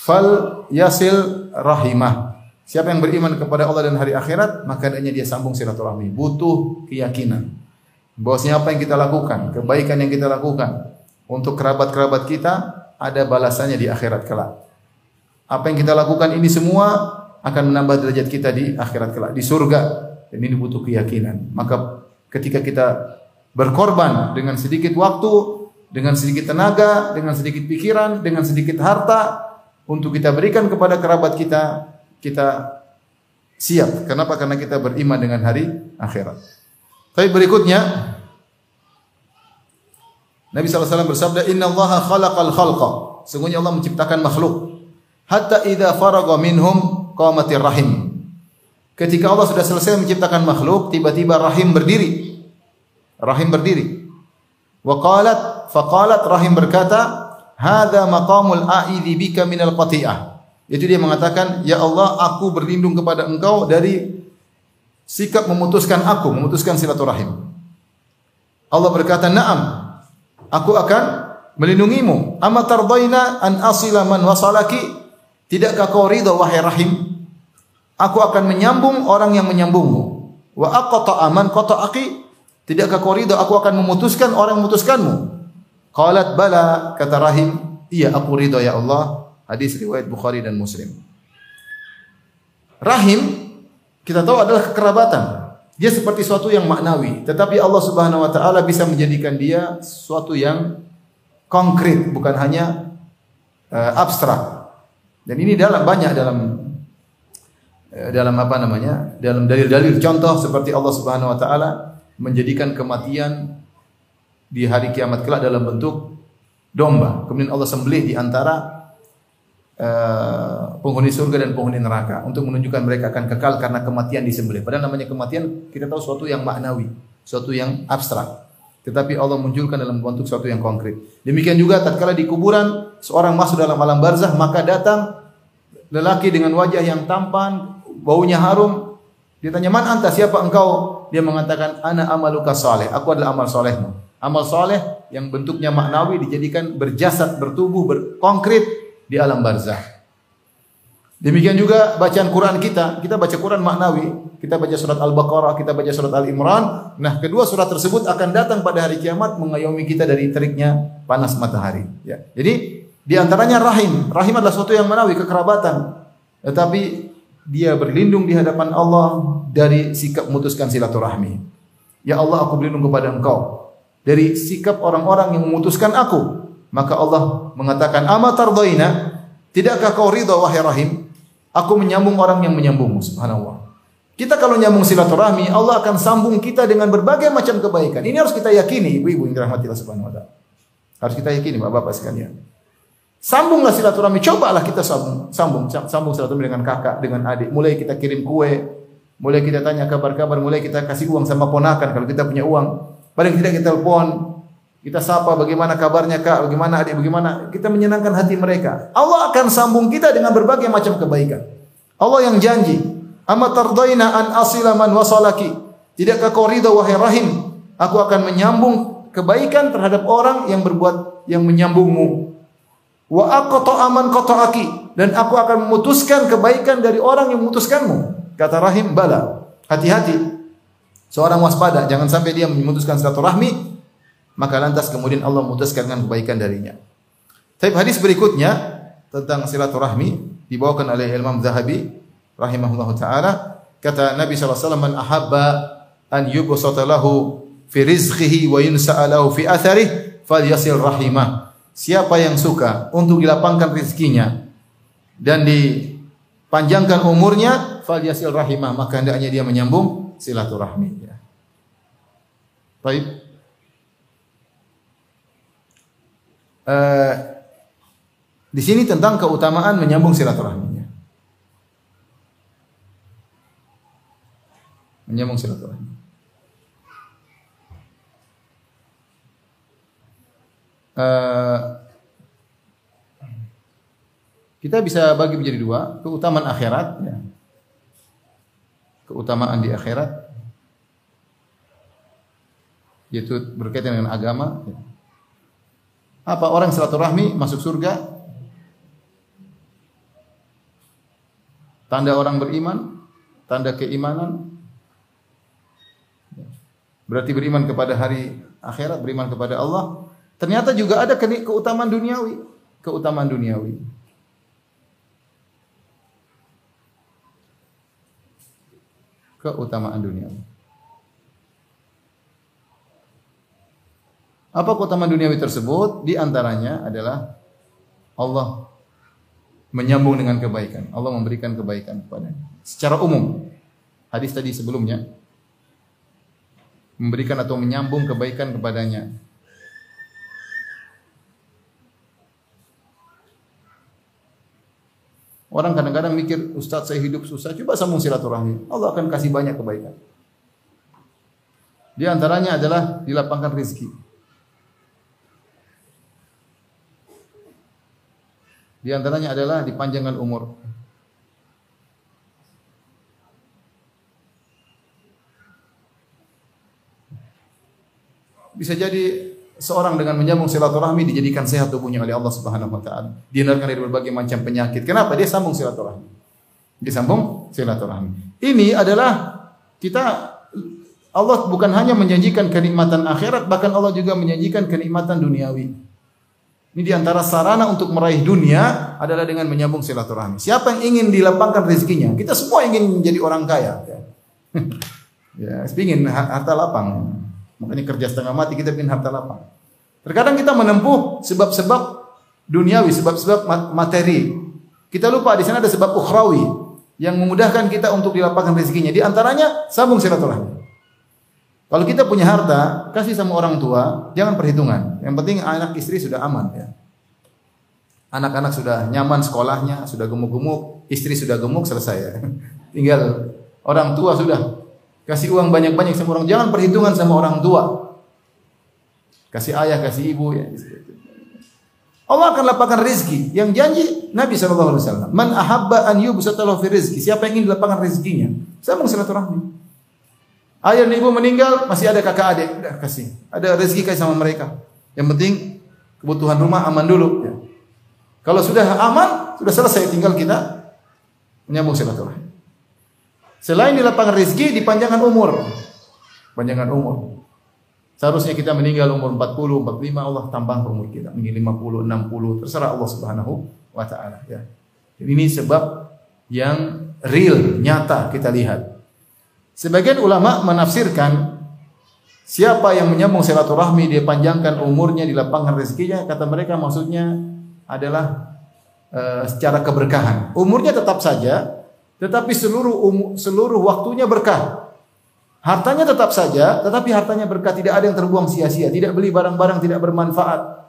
Speaker 3: fal yasil rahimah." Siapa yang beriman kepada Allah dan hari akhirat, maka adanya dia sambung silaturahmi. Butuh keyakinan. Bahwasanya apa yang kita lakukan, kebaikan yang kita lakukan untuk kerabat-kerabat kita ada balasannya di akhirat kelak. Apa yang kita lakukan ini semua akan menambah derajat kita di akhirat kelak di surga dan ini butuh keyakinan. Maka ketika kita berkorban dengan sedikit waktu, dengan sedikit tenaga, dengan sedikit pikiran, dengan sedikit harta untuk kita berikan kepada kerabat kita, kita siap. Kenapa? Karena kita beriman dengan hari akhirat. Tapi berikutnya Nabi SAW bersabda, Inna Allah khalaqal khalqa. Sungguhnya Allah menciptakan makhluk. Hatta idha faraga minhum qamatir rahim. Ketika Allah sudah selesai menciptakan makhluk, tiba-tiba rahim berdiri. Rahim berdiri. Wa qalat, faqalat rahim berkata, "Hadza maqamul a'idzi bika minal qati'ah." Itu dia mengatakan, "Ya Allah, aku berlindung kepada Engkau dari sikap memutuskan aku, memutuskan silaturahim." Allah berkata, "Na'am, aku akan melindungimu. Amma tardaina an asila man wasalaki?" Tidakkah kau ridha wahai rahim Aku akan menyambung orang yang menyambungmu. Wa aqta aman qata'aki. Tidakkah kau ridha aku akan memutuskan orang yang memutuskanmu? Qalat bala kata Rahim, iya aku ridha ya Allah. Hadis riwayat Bukhari dan Muslim. Rahim kita tahu adalah kekerabatan. Dia seperti suatu yang maknawi, tetapi Allah Subhanahu wa taala bisa menjadikan dia suatu yang konkret, bukan hanya uh, abstrak. Dan ini dalam banyak dalam Eh, dalam apa namanya? Dalam dalil-dalil contoh seperti Allah Subhanahu wa taala menjadikan kematian di hari kiamat kelak dalam bentuk domba. Kemudian Allah sembelih di antara uh, penghuni surga dan penghuni neraka untuk menunjukkan mereka akan kekal karena kematian disembelih. Padahal namanya kematian kita tahu suatu yang maknawi, suatu yang abstrak. Tetapi Allah munculkan dalam bentuk suatu yang konkret. Demikian juga tatkala di kuburan seorang masuk dalam alam barzah maka datang lelaki dengan wajah yang tampan, baunya harum. Dia tanya, "Man anta? Siapa engkau?" Dia mengatakan, "Ana amaluka saleh." Aku adalah amal solehmu. Amal soleh yang bentuknya maknawi dijadikan berjasad, bertubuh, berkonkret di alam barzah. Demikian juga bacaan Quran kita. Kita baca Quran maknawi. Kita baca surat Al-Baqarah, kita baca surat Al-Imran. Nah, kedua surat tersebut akan datang pada hari kiamat mengayomi kita dari teriknya panas matahari. Ya. Jadi, di antaranya rahim. Rahim adalah suatu yang maknawi, kekerabatan. Tetapi dia berlindung di hadapan Allah dari sikap memutuskan silaturahmi. Ya Allah, aku berlindung kepada Engkau dari sikap orang-orang yang memutuskan aku. Maka Allah mengatakan, "Ama tardaina? Tidakkah kau ridha wahai Rahim? Aku menyambung orang yang menyambungmu." Subhanallah. Kita kalau nyambung silaturahmi, Allah akan sambung kita dengan berbagai macam kebaikan. Ini harus kita yakini, ibu-ibu yang dirahmati Allah Subhanahu wa taala. Harus kita yakini, Bapak-bapak sekalian. Sambunglah silaturahmi, cobalah kita sambung, sambung, sambung silaturahmi dengan kakak, dengan adik. Mulai kita kirim kue, mulai kita tanya kabar-kabar, mulai kita kasih uang sama ponakan kalau kita punya uang. Paling tidak kita telepon, kita sapa bagaimana kabarnya kak, bagaimana adik, bagaimana kita menyenangkan hati mereka. Allah akan sambung kita dengan berbagai macam kebaikan. Allah yang janji, "Amma tardaina an asila man wasalaki." Tidakkah kau ridha wahai rahim? Aku akan menyambung kebaikan terhadap orang yang berbuat yang menyambungmu Wa aqta aman qata'aki dan aku akan memutuskan kebaikan dari orang yang memutuskanmu. Kata Rahim, bala. Hati-hati. Seorang waspada, jangan sampai dia memutuskan silaturahmi maka lantas kemudian Allah memutuskan kebaikan darinya. Tapi hadis berikutnya tentang silaturahmi dibawakan oleh Imam Zahabi rahimahullahu taala kata Nabi SAW man ahabba an yubsata lahu fi rizqihi wa yunsa'alahu fi atharihi falyasil rahimah Siapa yang suka untuk dilapangkan rezekinya dan dipanjangkan umurnya, falyasil rahimah, maka hendaknya dia menyambung silaturahmi. Ya. Baik. Uh, di sini tentang keutamaan menyambung silaturahminya. Menyambung silaturahmi. Eh, kita bisa bagi menjadi dua, keutamaan akhirat, ya. keutamaan di akhirat, yaitu berkaitan dengan agama. Ya. Apa orang silaturahmi masuk surga? Tanda orang beriman, tanda keimanan. Berarti beriman kepada hari akhirat, beriman kepada Allah, Ternyata juga ada keutamaan duniawi, keutamaan duniawi. keutamaan duniawi. Apa keutamaan duniawi tersebut? Di antaranya adalah Allah menyambung dengan kebaikan. Allah memberikan kebaikan kepada secara umum. Hadis tadi sebelumnya memberikan atau menyambung kebaikan kepadanya. Orang kadang-kadang mikir, Ustaz saya hidup susah, coba sambung silaturahmi. Allah akan kasih banyak kebaikan. Di antaranya adalah dilapangkan rezeki. Di antaranya adalah dipanjangkan umur. Bisa jadi seorang dengan menyambung silaturahmi dijadikan sehat tubuhnya oleh Allah Subhanahu wa taala. Dihindarkan dari berbagai macam penyakit. Kenapa? Dia sambung silaturahmi. Dia sambung silaturahmi. Ini adalah kita Allah bukan hanya menjanjikan kenikmatan akhirat, bahkan Allah juga menjanjikan kenikmatan duniawi. Ini di antara sarana untuk meraih dunia adalah dengan menyambung silaturahmi. Siapa yang ingin dilapangkan rezekinya? Kita semua ingin menjadi orang kaya. <laughs> Ya, ya ingin harta lapang. Makanya kerja setengah mati kita ingin harta lapang. Terkadang kita menempuh sebab-sebab duniawi, sebab-sebab materi. Kita lupa di sana ada sebab ukhrawi yang memudahkan kita untuk dilapangkan rezekinya. Di antaranya sambung silaturahmi. Kalau kita punya harta, kasih sama orang tua, jangan perhitungan. Yang penting anak istri sudah aman ya. Anak-anak sudah nyaman sekolahnya, sudah gemuk-gemuk, istri sudah gemuk selesai ya. <laughs> Tinggal orang tua sudah Kasih uang banyak-banyak sama orang. Jangan perhitungan sama orang tua. Kasih ayah, kasih ibu. Ya. Allah akan lapangkan rezeki. Yang janji Nabi SAW. Man ahabba an yubsatalahu fi rezeki. Siapa yang ingin dilapangkan rezekinya. Sambung silaturahmi. Ayah dan ibu meninggal, masih ada kakak adik. Udah kasih. Ada rezeki kasih sama mereka. Yang penting kebutuhan rumah aman dulu. Ya. Kalau sudah aman, sudah selesai. Tinggal kita menyambung silaturahmi. Selain di lapangan rezeki, dipanjangkan umur. Panjangan umur. Seharusnya kita meninggal umur 40, 45, Allah tambah umur kita. Mungkin 50, 60, terserah Allah Subhanahu wa taala ya. Ini sebab yang real, nyata kita lihat. Sebagian ulama menafsirkan siapa yang menyambung silaturahmi dia panjangkan umurnya dilapangkan rezekinya kata mereka maksudnya adalah uh, secara keberkahan. Umurnya tetap saja tetapi seluruh um, seluruh waktunya berkah. Hartanya tetap saja, tetapi hartanya berkah, tidak ada yang terbuang sia-sia, tidak beli barang-barang tidak bermanfaat.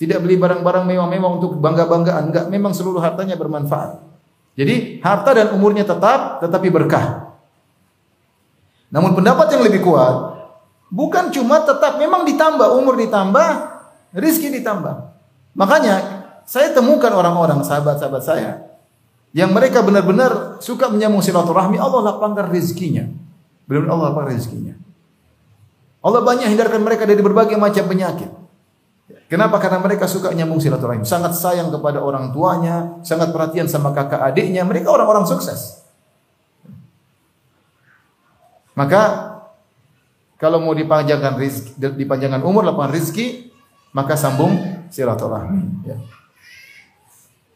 Speaker 3: Tidak beli barang-barang mewah-mewah untuk bangga-banggaan, enggak, memang seluruh hartanya bermanfaat. Jadi harta dan umurnya tetap tetapi berkah. Namun pendapat yang lebih kuat bukan cuma tetap memang ditambah umur ditambah, rizki ditambah. Makanya saya temukan orang-orang sahabat-sahabat saya yang mereka benar-benar suka menyambung silaturahmi, Allah lapangkan rezekinya. Benar-benar Allah lapangkan rezekinya. Allah banyak hindarkan mereka dari berbagai macam penyakit. Kenapa? Karena mereka suka menyambung silaturahmi, sangat sayang kepada orang tuanya, sangat perhatian sama kakak adiknya. Mereka orang-orang sukses. Maka kalau mau dipanjangkan rizki, dipanjangkan umur, lapangan rizki, maka sambung silaturahmi. Ya.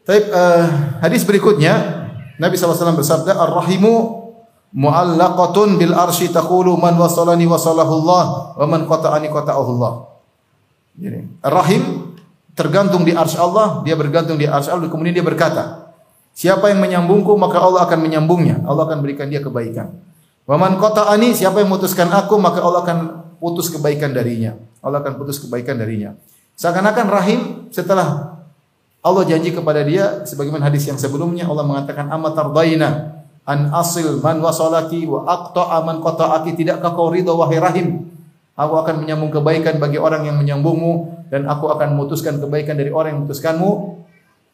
Speaker 3: Tapi uh, hadis berikutnya Nabi SAW bersabda Ar-rahimu mu'allaqatun bil arsy taqulu man wasalani wasalahu Allah wa man qata'ani qata'ahu Allah. Jadi, Ar-rahim tergantung di arsy Allah, dia bergantung di arsy Allah kemudian dia berkata, siapa yang menyambungku maka Allah akan menyambungnya, Allah akan berikan dia kebaikan. Wa man qata'ani siapa yang memutuskan aku maka Allah akan putus kebaikan darinya. Allah akan putus kebaikan darinya. Seakan-akan rahim setelah Allah janji kepada dia sebagaimana hadis yang sebelumnya Allah mengatakan amatardaina an asil man wasalaki wa aqta'a man qata'aki. Tidakkah kau ridha wahai rahim? Aku akan menyambung kebaikan bagi orang yang menyambungmu dan aku akan memutuskan kebaikan dari orang yang memutuskanmu.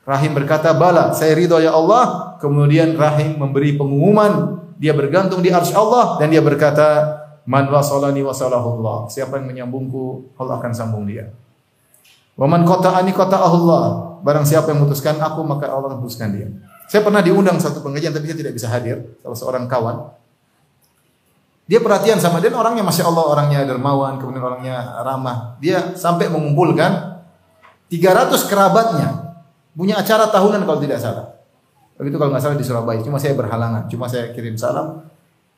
Speaker 3: Rahim berkata bala saya ridha ya Allah. Kemudian Rahim memberi pengumuman dia bergantung di arsy Allah dan dia berkata man wasalani wasalahullah siapa yang menyambungku Allah akan sambung dia Waman kota ani kota Allah. Barang siapa yang memutuskan aku maka Allah memutuskan dia. Saya pernah diundang satu pengajian tapi saya tidak bisa hadir. Salah seorang kawan. Dia perhatian sama dia orangnya masya Allah orangnya dermawan kemudian orangnya ramah. Dia sampai mengumpulkan 300 kerabatnya punya acara tahunan kalau tidak salah. Begitu kalau nggak salah di Surabaya. Cuma saya berhalangan. Cuma saya kirim salam.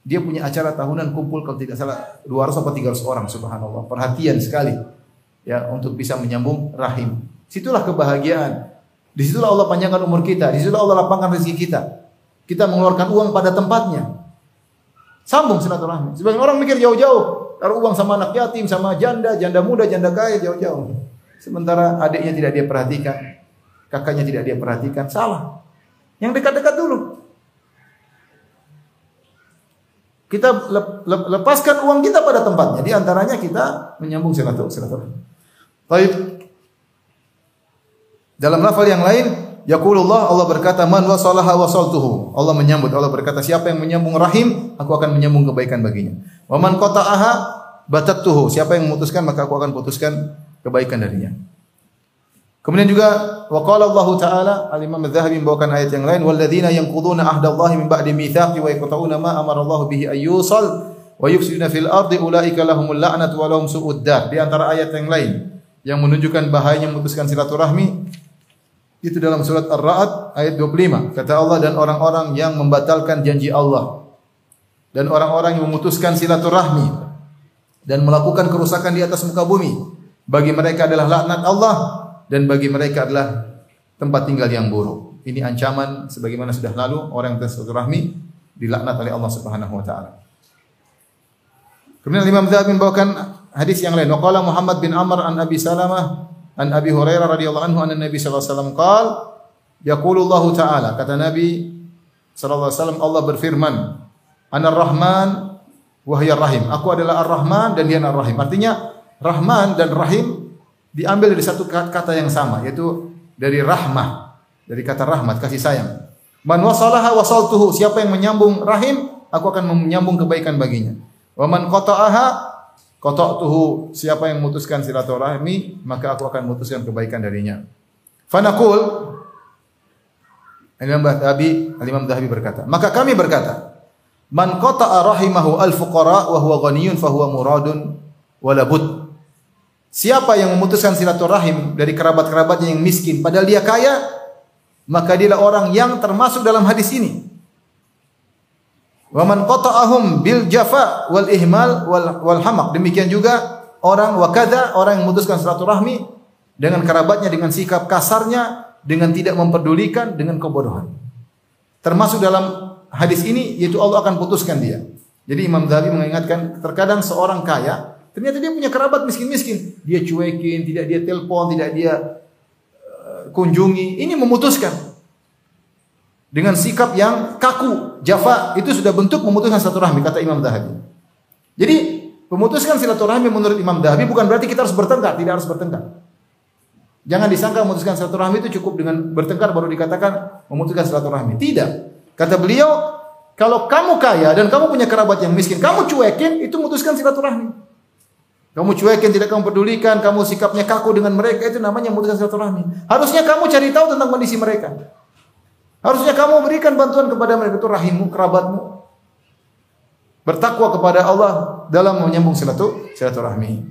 Speaker 3: Dia punya acara tahunan kumpul kalau tidak salah 200 atau 300 orang subhanallah. Perhatian sekali ya untuk bisa menyambung rahim. Situlah kebahagiaan. Di situlah Allah panjangkan umur kita. Di situlah Allah lapangkan rezeki kita. Kita mengeluarkan uang pada tempatnya. Sambung silaturahmi. Sebagian orang mikir jauh-jauh, taruh uang sama anak yatim, sama janda, janda muda, janda kaya jauh-jauh. Sementara adiknya tidak dia perhatikan, kakaknya tidak dia perhatikan, salah. Yang dekat-dekat dulu. Kita lepaskan uang kita pada tempatnya. Di antaranya kita menyambung silaturahmi. Baik. Dalam lafal yang lain, Yaqulullah Allah berkata man wasalaha wasaltuhu. Allah menyambut Allah berkata siapa yang menyambung rahim aku akan menyambung kebaikan baginya. Wa man qata'aha batattuhu. Siapa yang memutuskan maka aku akan putuskan kebaikan darinya. Kemudian juga wa qala Allah taala al-Imam Az-Zahabi membawakan ayat yang lain walladzina yanquduna ahdallahi min ba'di mitsaqi wa yaqta'una ma amara Allah bihi ayyusal wa yufsiduna fil ardi ulaika lahumul la'natu wa lahum su'ud dar. Di antara ayat yang lain yang menunjukkan bahayanya memutuskan silaturahmi itu dalam surat Ar-Ra'd ayat 25. Kata Allah dan orang-orang yang membatalkan janji Allah dan orang-orang yang memutuskan silaturahmi dan melakukan kerusakan di atas muka bumi. Bagi mereka adalah laknat Allah dan bagi mereka adalah tempat tinggal yang buruk. Ini ancaman sebagaimana sudah lalu orang yang silaturahmi dilaknat oleh Allah Subhanahu wa taala. Kemudian Imam Zahabi membawakan hadis yang lain. Waqala Muhammad bin Amr an Abi Salamah an Abi Hurairah radhiyallahu anhu anna Nabi sallallahu alaihi wasallam qaal yaqulullahu taala kata Nabi sallallahu alaihi wasallam Allah berfirman Anar Rahman wa rahim. Aku adalah Ar-Rahman dan dia Ar-Rahim. Artinya Rahman dan Rahim diambil dari satu kata yang sama yaitu dari rahmah dari kata rahmat kasih sayang. Man wasalaha wasaltuhu siapa yang menyambung rahim aku akan menyambung kebaikan baginya. Wa man qata'aha qata'tuhu siapa yang memutuskan silaturahmi maka aku akan memutuskan kebaikan darinya. Fanaqul Imam Dhahabi Imam Dhahabi berkata maka kami berkata man qata'a rahimahu al fuqara wa huwa ghaniyun fa huwa muradun wala bud Siapa yang memutuskan silaturahim dari kerabat-kerabatnya yang miskin padahal dia kaya, maka dialah orang yang termasuk dalam hadis ini. Wa man qata'ahum bil jafa wal ihmal wal, wal hamaq. Demikian juga orang wakada orang yang memutuskan silaturahmi dengan kerabatnya dengan sikap kasarnya, dengan tidak memperdulikan, dengan kebodohan. Termasuk dalam hadis ini yaitu Allah akan putuskan dia. Jadi Imam Dhabi mengingatkan terkadang seorang kaya Ternyata dia punya kerabat miskin-miskin. Dia cuekin, tidak dia telepon, tidak dia uh, kunjungi. Ini memutuskan. Dengan sikap yang kaku, jafa, itu sudah bentuk memutuskan silaturahmi kata Imam Dahabi. Jadi, memutuskan silaturahmi menurut Imam Dahabi bukan berarti kita harus bertengkar, tidak harus bertengkar. Jangan disangka memutuskan silaturahmi itu cukup dengan bertengkar baru dikatakan memutuskan silaturahmi. Tidak. Kata beliau, kalau kamu kaya dan kamu punya kerabat yang miskin, kamu cuekin, itu memutuskan silaturahmi. Kamu cuekin, tidak kamu pedulikan, kamu sikapnya kaku dengan mereka, itu namanya memutuskan silaturahmi. Harusnya kamu cari tahu tentang kondisi mereka. Harusnya kamu berikan bantuan kepada mereka, itu rahimmu, kerabatmu. Bertakwa kepada Allah dalam menyambung silaturahmi.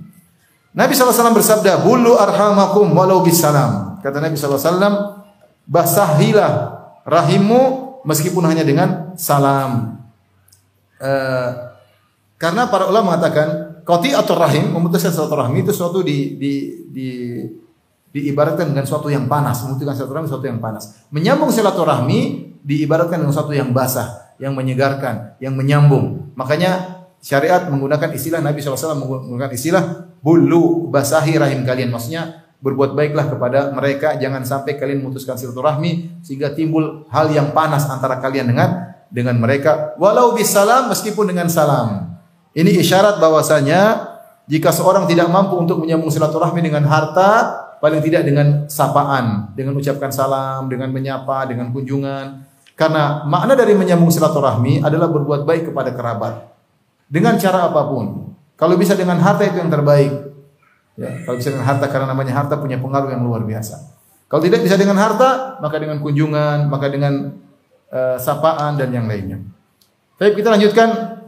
Speaker 3: Nabi SAW bersabda, Bulu arhamakum walau bisalam. Kata Nabi SAW, basahilah rahimmu meskipun hanya dengan salam. Uh, karena para ulama mengatakan Qati atau rahim, memutuskan silaturahmi itu suatu di, di, di, diibaratkan dengan suatu yang panas, memutuskan silaturahmi suatu yang panas. Menyambung silaturahmi diibaratkan dengan suatu yang basah, yang menyegarkan, yang menyambung. Makanya syariat menggunakan istilah Nabi SAW menggunakan istilah bulu basahi rahim kalian. Maksudnya berbuat baiklah kepada mereka, jangan sampai kalian memutuskan silaturahmi sehingga timbul hal yang panas antara kalian dengan dengan mereka. Walau bisalam meskipun dengan salam. Ini isyarat bahwasanya jika seorang tidak mampu untuk menyambung silaturahmi dengan harta, paling tidak dengan sapaan, dengan ucapkan salam, dengan menyapa, dengan kunjungan. Karena makna dari menyambung silaturahmi adalah berbuat baik kepada kerabat. Dengan cara apa pun. Kalau bisa dengan harta itu yang terbaik. Ya, kalau bisa dengan harta karena namanya harta punya pengaruh yang luar biasa. Kalau tidak bisa dengan harta, maka dengan kunjungan, maka dengan uh, sapaan dan yang lainnya. Baik, kita lanjutkan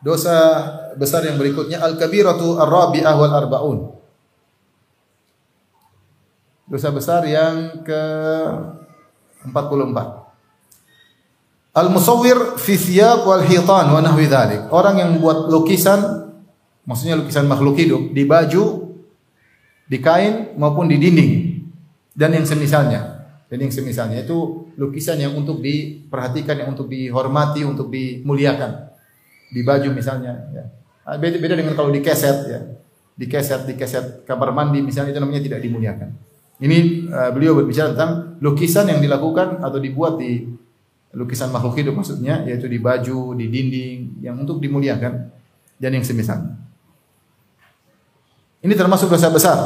Speaker 3: Dosa besar yang berikutnya al-kabiratu ar-rabi'ah wal arbaun. Dosa besar yang ke 44. Al-musawwir fi thiyab wal hitan wa nahwi dhalik. Orang yang membuat lukisan maksudnya lukisan makhluk hidup di baju, di kain maupun di dinding dan yang semisalnya. Dan yang semisalnya itu lukisan yang untuk diperhatikan, yang untuk dihormati, untuk dimuliakan. Di baju misalnya ya. Ah, Beda, beda dengan kalau di keset ya. Di keset, di keset kamar mandi misalnya itu namanya tidak dimuliakan. Ini uh, beliau berbicara tentang lukisan yang dilakukan atau dibuat di lukisan makhluk hidup maksudnya yaitu di baju, di dinding yang untuk dimuliakan dan yang semisalnya. Ini termasuk dosa besar.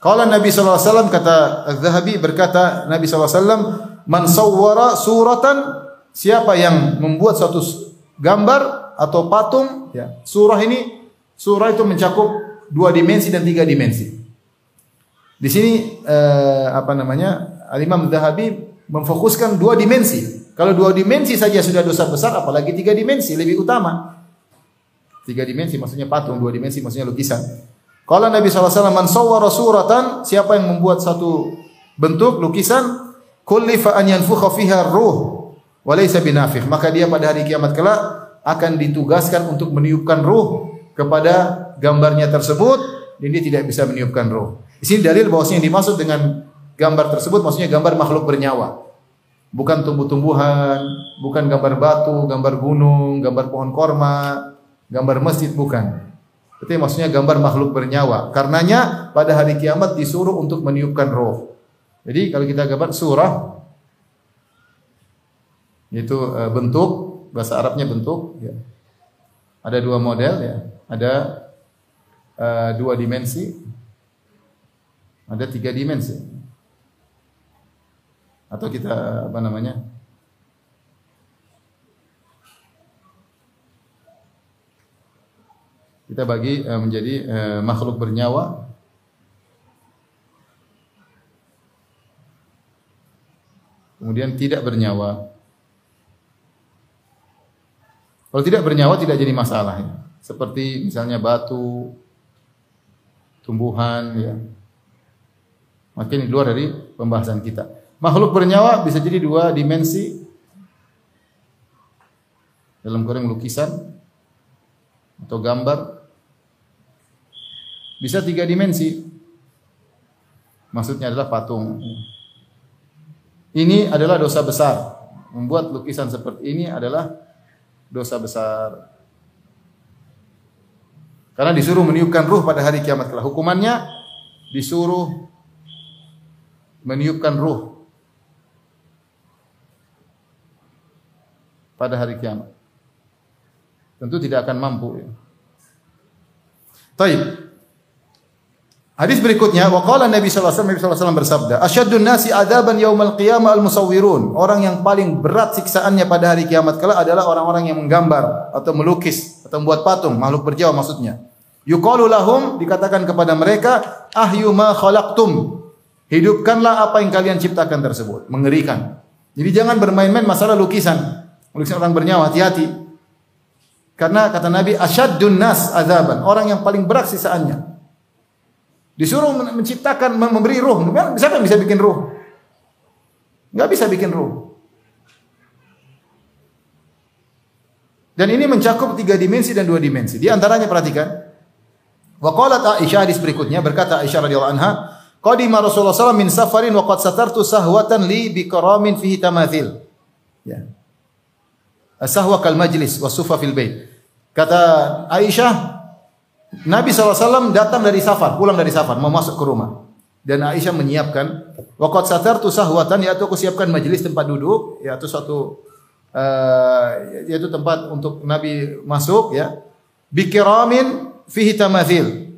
Speaker 3: Kalau Nabi SAW kata Az-Zahabi berkata Nabi SAW man sawwara suratan siapa yang membuat suatu gambar atau patung ya surah ini surah itu mencakup dua dimensi dan tiga dimensi. Di sini eh, apa namanya Al Imam Zahabi memfokuskan dua dimensi. Kalau dua dimensi saja sudah dosa besar, apalagi tiga dimensi lebih utama. Tiga dimensi maksudnya patung, dua dimensi maksudnya lukisan. Kalau Nabi SAW man sawwara suratan, siapa yang membuat satu bentuk lukisan, kullifa an yanfukha fiha ruh wa laysa binafikh. Maka dia pada hari kiamat kelak akan ditugaskan untuk meniupkan ruh kepada gambarnya tersebut dan dia tidak bisa meniupkan ruh. Di sini dalil bahwasanya yang dimaksud dengan gambar tersebut maksudnya gambar makhluk bernyawa. Bukan tumbuh-tumbuhan, bukan gambar batu, gambar gunung, gambar pohon korma, gambar masjid bukan. Itu maksudnya gambar makhluk bernyawa. Karenanya pada hari kiamat disuruh untuk meniupkan roh. Jadi kalau kita gambar surah itu e, bentuk bahasa Arabnya bentuk ya. Ada dua model ya. Ada uh, dua dimensi. Ada tiga dimensi. Atau kita apa namanya? kita bagi uh, menjadi uh, makhluk bernyawa kemudian tidak bernyawa kalau tidak bernyawa tidak jadi masalah ya. seperti misalnya batu tumbuhan ya makin di luar dari pembahasan kita makhluk bernyawa bisa jadi dua dimensi dalam kurang lukisan atau gambar bisa tiga dimensi. Maksudnya adalah patung. Ini adalah dosa besar. Membuat lukisan seperti ini adalah dosa besar. Karena disuruh meniupkan ruh pada hari kiamat kelak. Hukumannya disuruh meniupkan ruh pada hari kiamat. Tentu tidak akan mampu. Ya. Taib. Hadis berikutnya, waqala Nabi sallallahu alaihi wasallam, bersabda, "Asyaddun nasi adaban yaumal qiyamah al-musawwirun." Orang yang paling berat siksaannya pada hari kiamat kelak adalah orang-orang yang menggambar atau melukis atau membuat patung, makhluk berjiwa maksudnya. Yuqalu lahum dikatakan kepada mereka, "Ahyu ma khalaqtum." Hidupkanlah apa yang kalian ciptakan tersebut. Mengerikan. Jadi jangan bermain-main masalah lukisan. Lukisan orang bernyawa, hati-hati. Karena kata Nabi, "Asyaddun nas adaban." Orang yang paling berat siksaannya. Disuruh menciptakan, memberi ruh. Siapa yang bisa bikin ruh? Enggak bisa bikin ruh. Dan ini mencakup tiga dimensi dan dua dimensi. Di antaranya perhatikan. Wa qalat Aisyah hadis berikutnya berkata Aisyah radhiyallahu anha, qadima Rasulullah SAW min safarin wa qad satartu sahwatan li bi karamin fihi tamathil. Ya. As-sahwa kal majlis wa sufa fil bait. Kata Aisyah, Nabi SAW datang dari safar, pulang dari safar, mau masuk ke rumah. Dan Aisyah menyiapkan, Waqat satar tu sahwatan, yaitu aku siapkan majelis tempat duduk, yaitu suatu uh, yaitu tempat untuk Nabi masuk ya. Bikiramin fihi tamathil.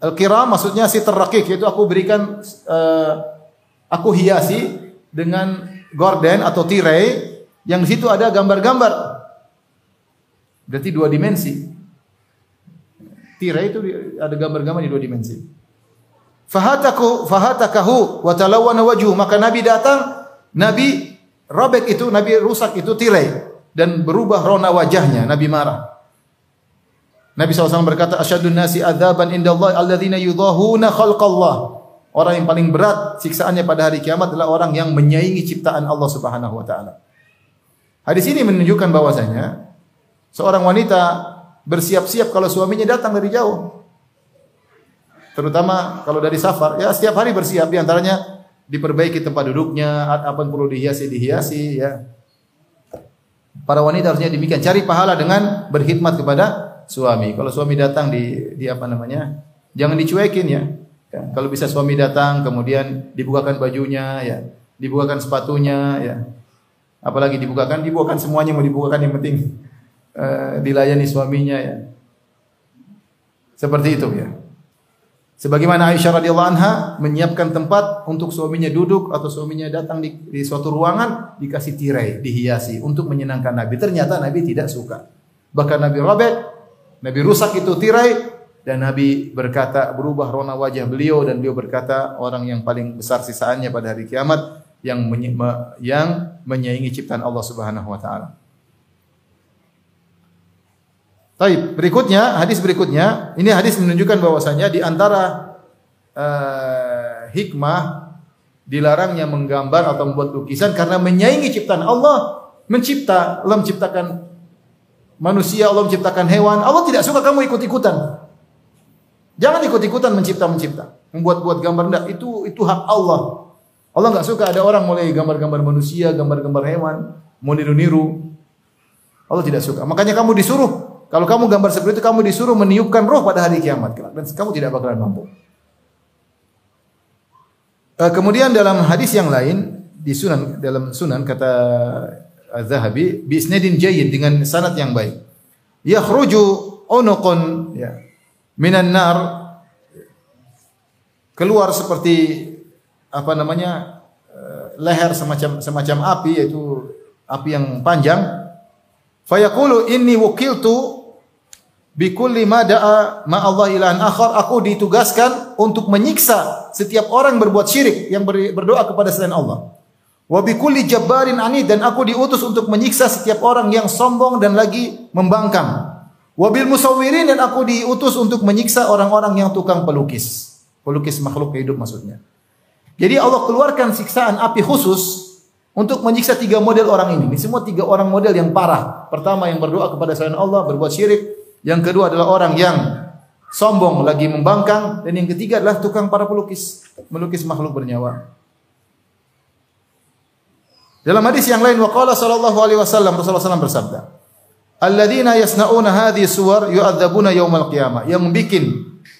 Speaker 3: Al-kiram maksudnya si rakik, yaitu aku berikan uh, aku hiasi dengan gorden atau tirai yang di situ ada gambar-gambar. Berarti dua dimensi tirai itu ada gambar-gambar di dua dimensi. Fahataku fahatakahu wa talawwana wajhu maka Nabi datang Nabi robek itu Nabi rusak itu tirai dan berubah rona wajahnya Nabi marah. Nabi SAW berkata asyadun nasi adzaban indallah alladzina yudahuna khalqallah. Orang yang paling berat siksaannya pada hari kiamat adalah orang yang menyaingi ciptaan Allah Subhanahu wa taala. Hadis ini menunjukkan bahwasanya seorang wanita bersiap-siap kalau suaminya datang dari jauh. Terutama kalau dari safar, ya setiap hari bersiap di antaranya diperbaiki tempat duduknya, apa yang perlu dihiasi dihiasi ya. Para wanita harusnya demikian, cari pahala dengan berkhidmat kepada suami. Kalau suami datang di di apa namanya? Jangan dicuekin ya. ya. Kalau bisa suami datang kemudian dibukakan bajunya ya, dibukakan sepatunya ya. Apalagi dibukakan, dibukakan semuanya mau dibukakan yang penting uh, dilayani suaminya ya. Seperti itu ya. Sebagaimana Aisyah radhiyallahu anha menyiapkan tempat untuk suaminya duduk atau suaminya datang di, di suatu ruangan dikasih tirai, dihiasi untuk menyenangkan Nabi. Ternyata Nabi tidak suka. Bahkan Nabi robek, Nabi rusak itu tirai dan Nabi berkata berubah rona wajah beliau dan beliau berkata orang yang paling besar sisaannya pada hari kiamat yang menye, yang menyaingi ciptaan Allah Subhanahu wa taala. Taib. Berikutnya, hadis berikutnya, ini hadis menunjukkan bahwasanya di antara uh, hikmah dilarangnya menggambar atau membuat lukisan karena menyaingi ciptaan Allah mencipta, Allah menciptakan manusia, Allah menciptakan hewan. Allah tidak suka kamu ikut-ikutan. Jangan ikut-ikutan mencipta-mencipta, membuat-buat gambar enggak. Itu itu hak Allah. Allah nggak suka ada orang mulai gambar-gambar manusia, gambar-gambar hewan, mau niru-niru. Allah tidak suka. Makanya kamu disuruh kalau kamu gambar seperti itu, kamu disuruh meniupkan roh pada hari kiamat dan kamu tidak bakalan mampu. Uh, kemudian dalam hadis yang lain di Sunan dalam Sunan kata Az-Zahabi bisnadin jayyid dengan sanad yang baik. Yakhruju unuqun ya minan nar keluar seperti apa namanya uh, leher semacam semacam api yaitu api yang panjang. Fayaqulu inni wukiltu Bikulli ma da'a ma Allah ilahan akhar aku ditugaskan untuk menyiksa setiap orang berbuat syirik yang berdoa kepada selain Allah. Wa bikulli jabbarin anid dan aku diutus untuk menyiksa setiap orang yang sombong dan lagi membangkang. Wa bil musawwirin dan aku diutus untuk menyiksa orang-orang yang tukang pelukis. Pelukis makhluk hidup maksudnya. Jadi Allah keluarkan siksaan api khusus untuk menyiksa tiga model orang ini. Ini semua tiga orang model yang parah. Pertama yang berdoa kepada selain Allah, berbuat syirik. Yang kedua adalah orang yang sombong lagi membangkang dan yang ketiga adalah tukang para pelukis, melukis makhluk bernyawa. Dalam hadis yang lain waqala sallallahu alaihi wasallam Rasulullah SAW bersabda, "Alladzina yasnauna hadhihi suwar yu'adzabuna yaumal qiyamah." Yang bikin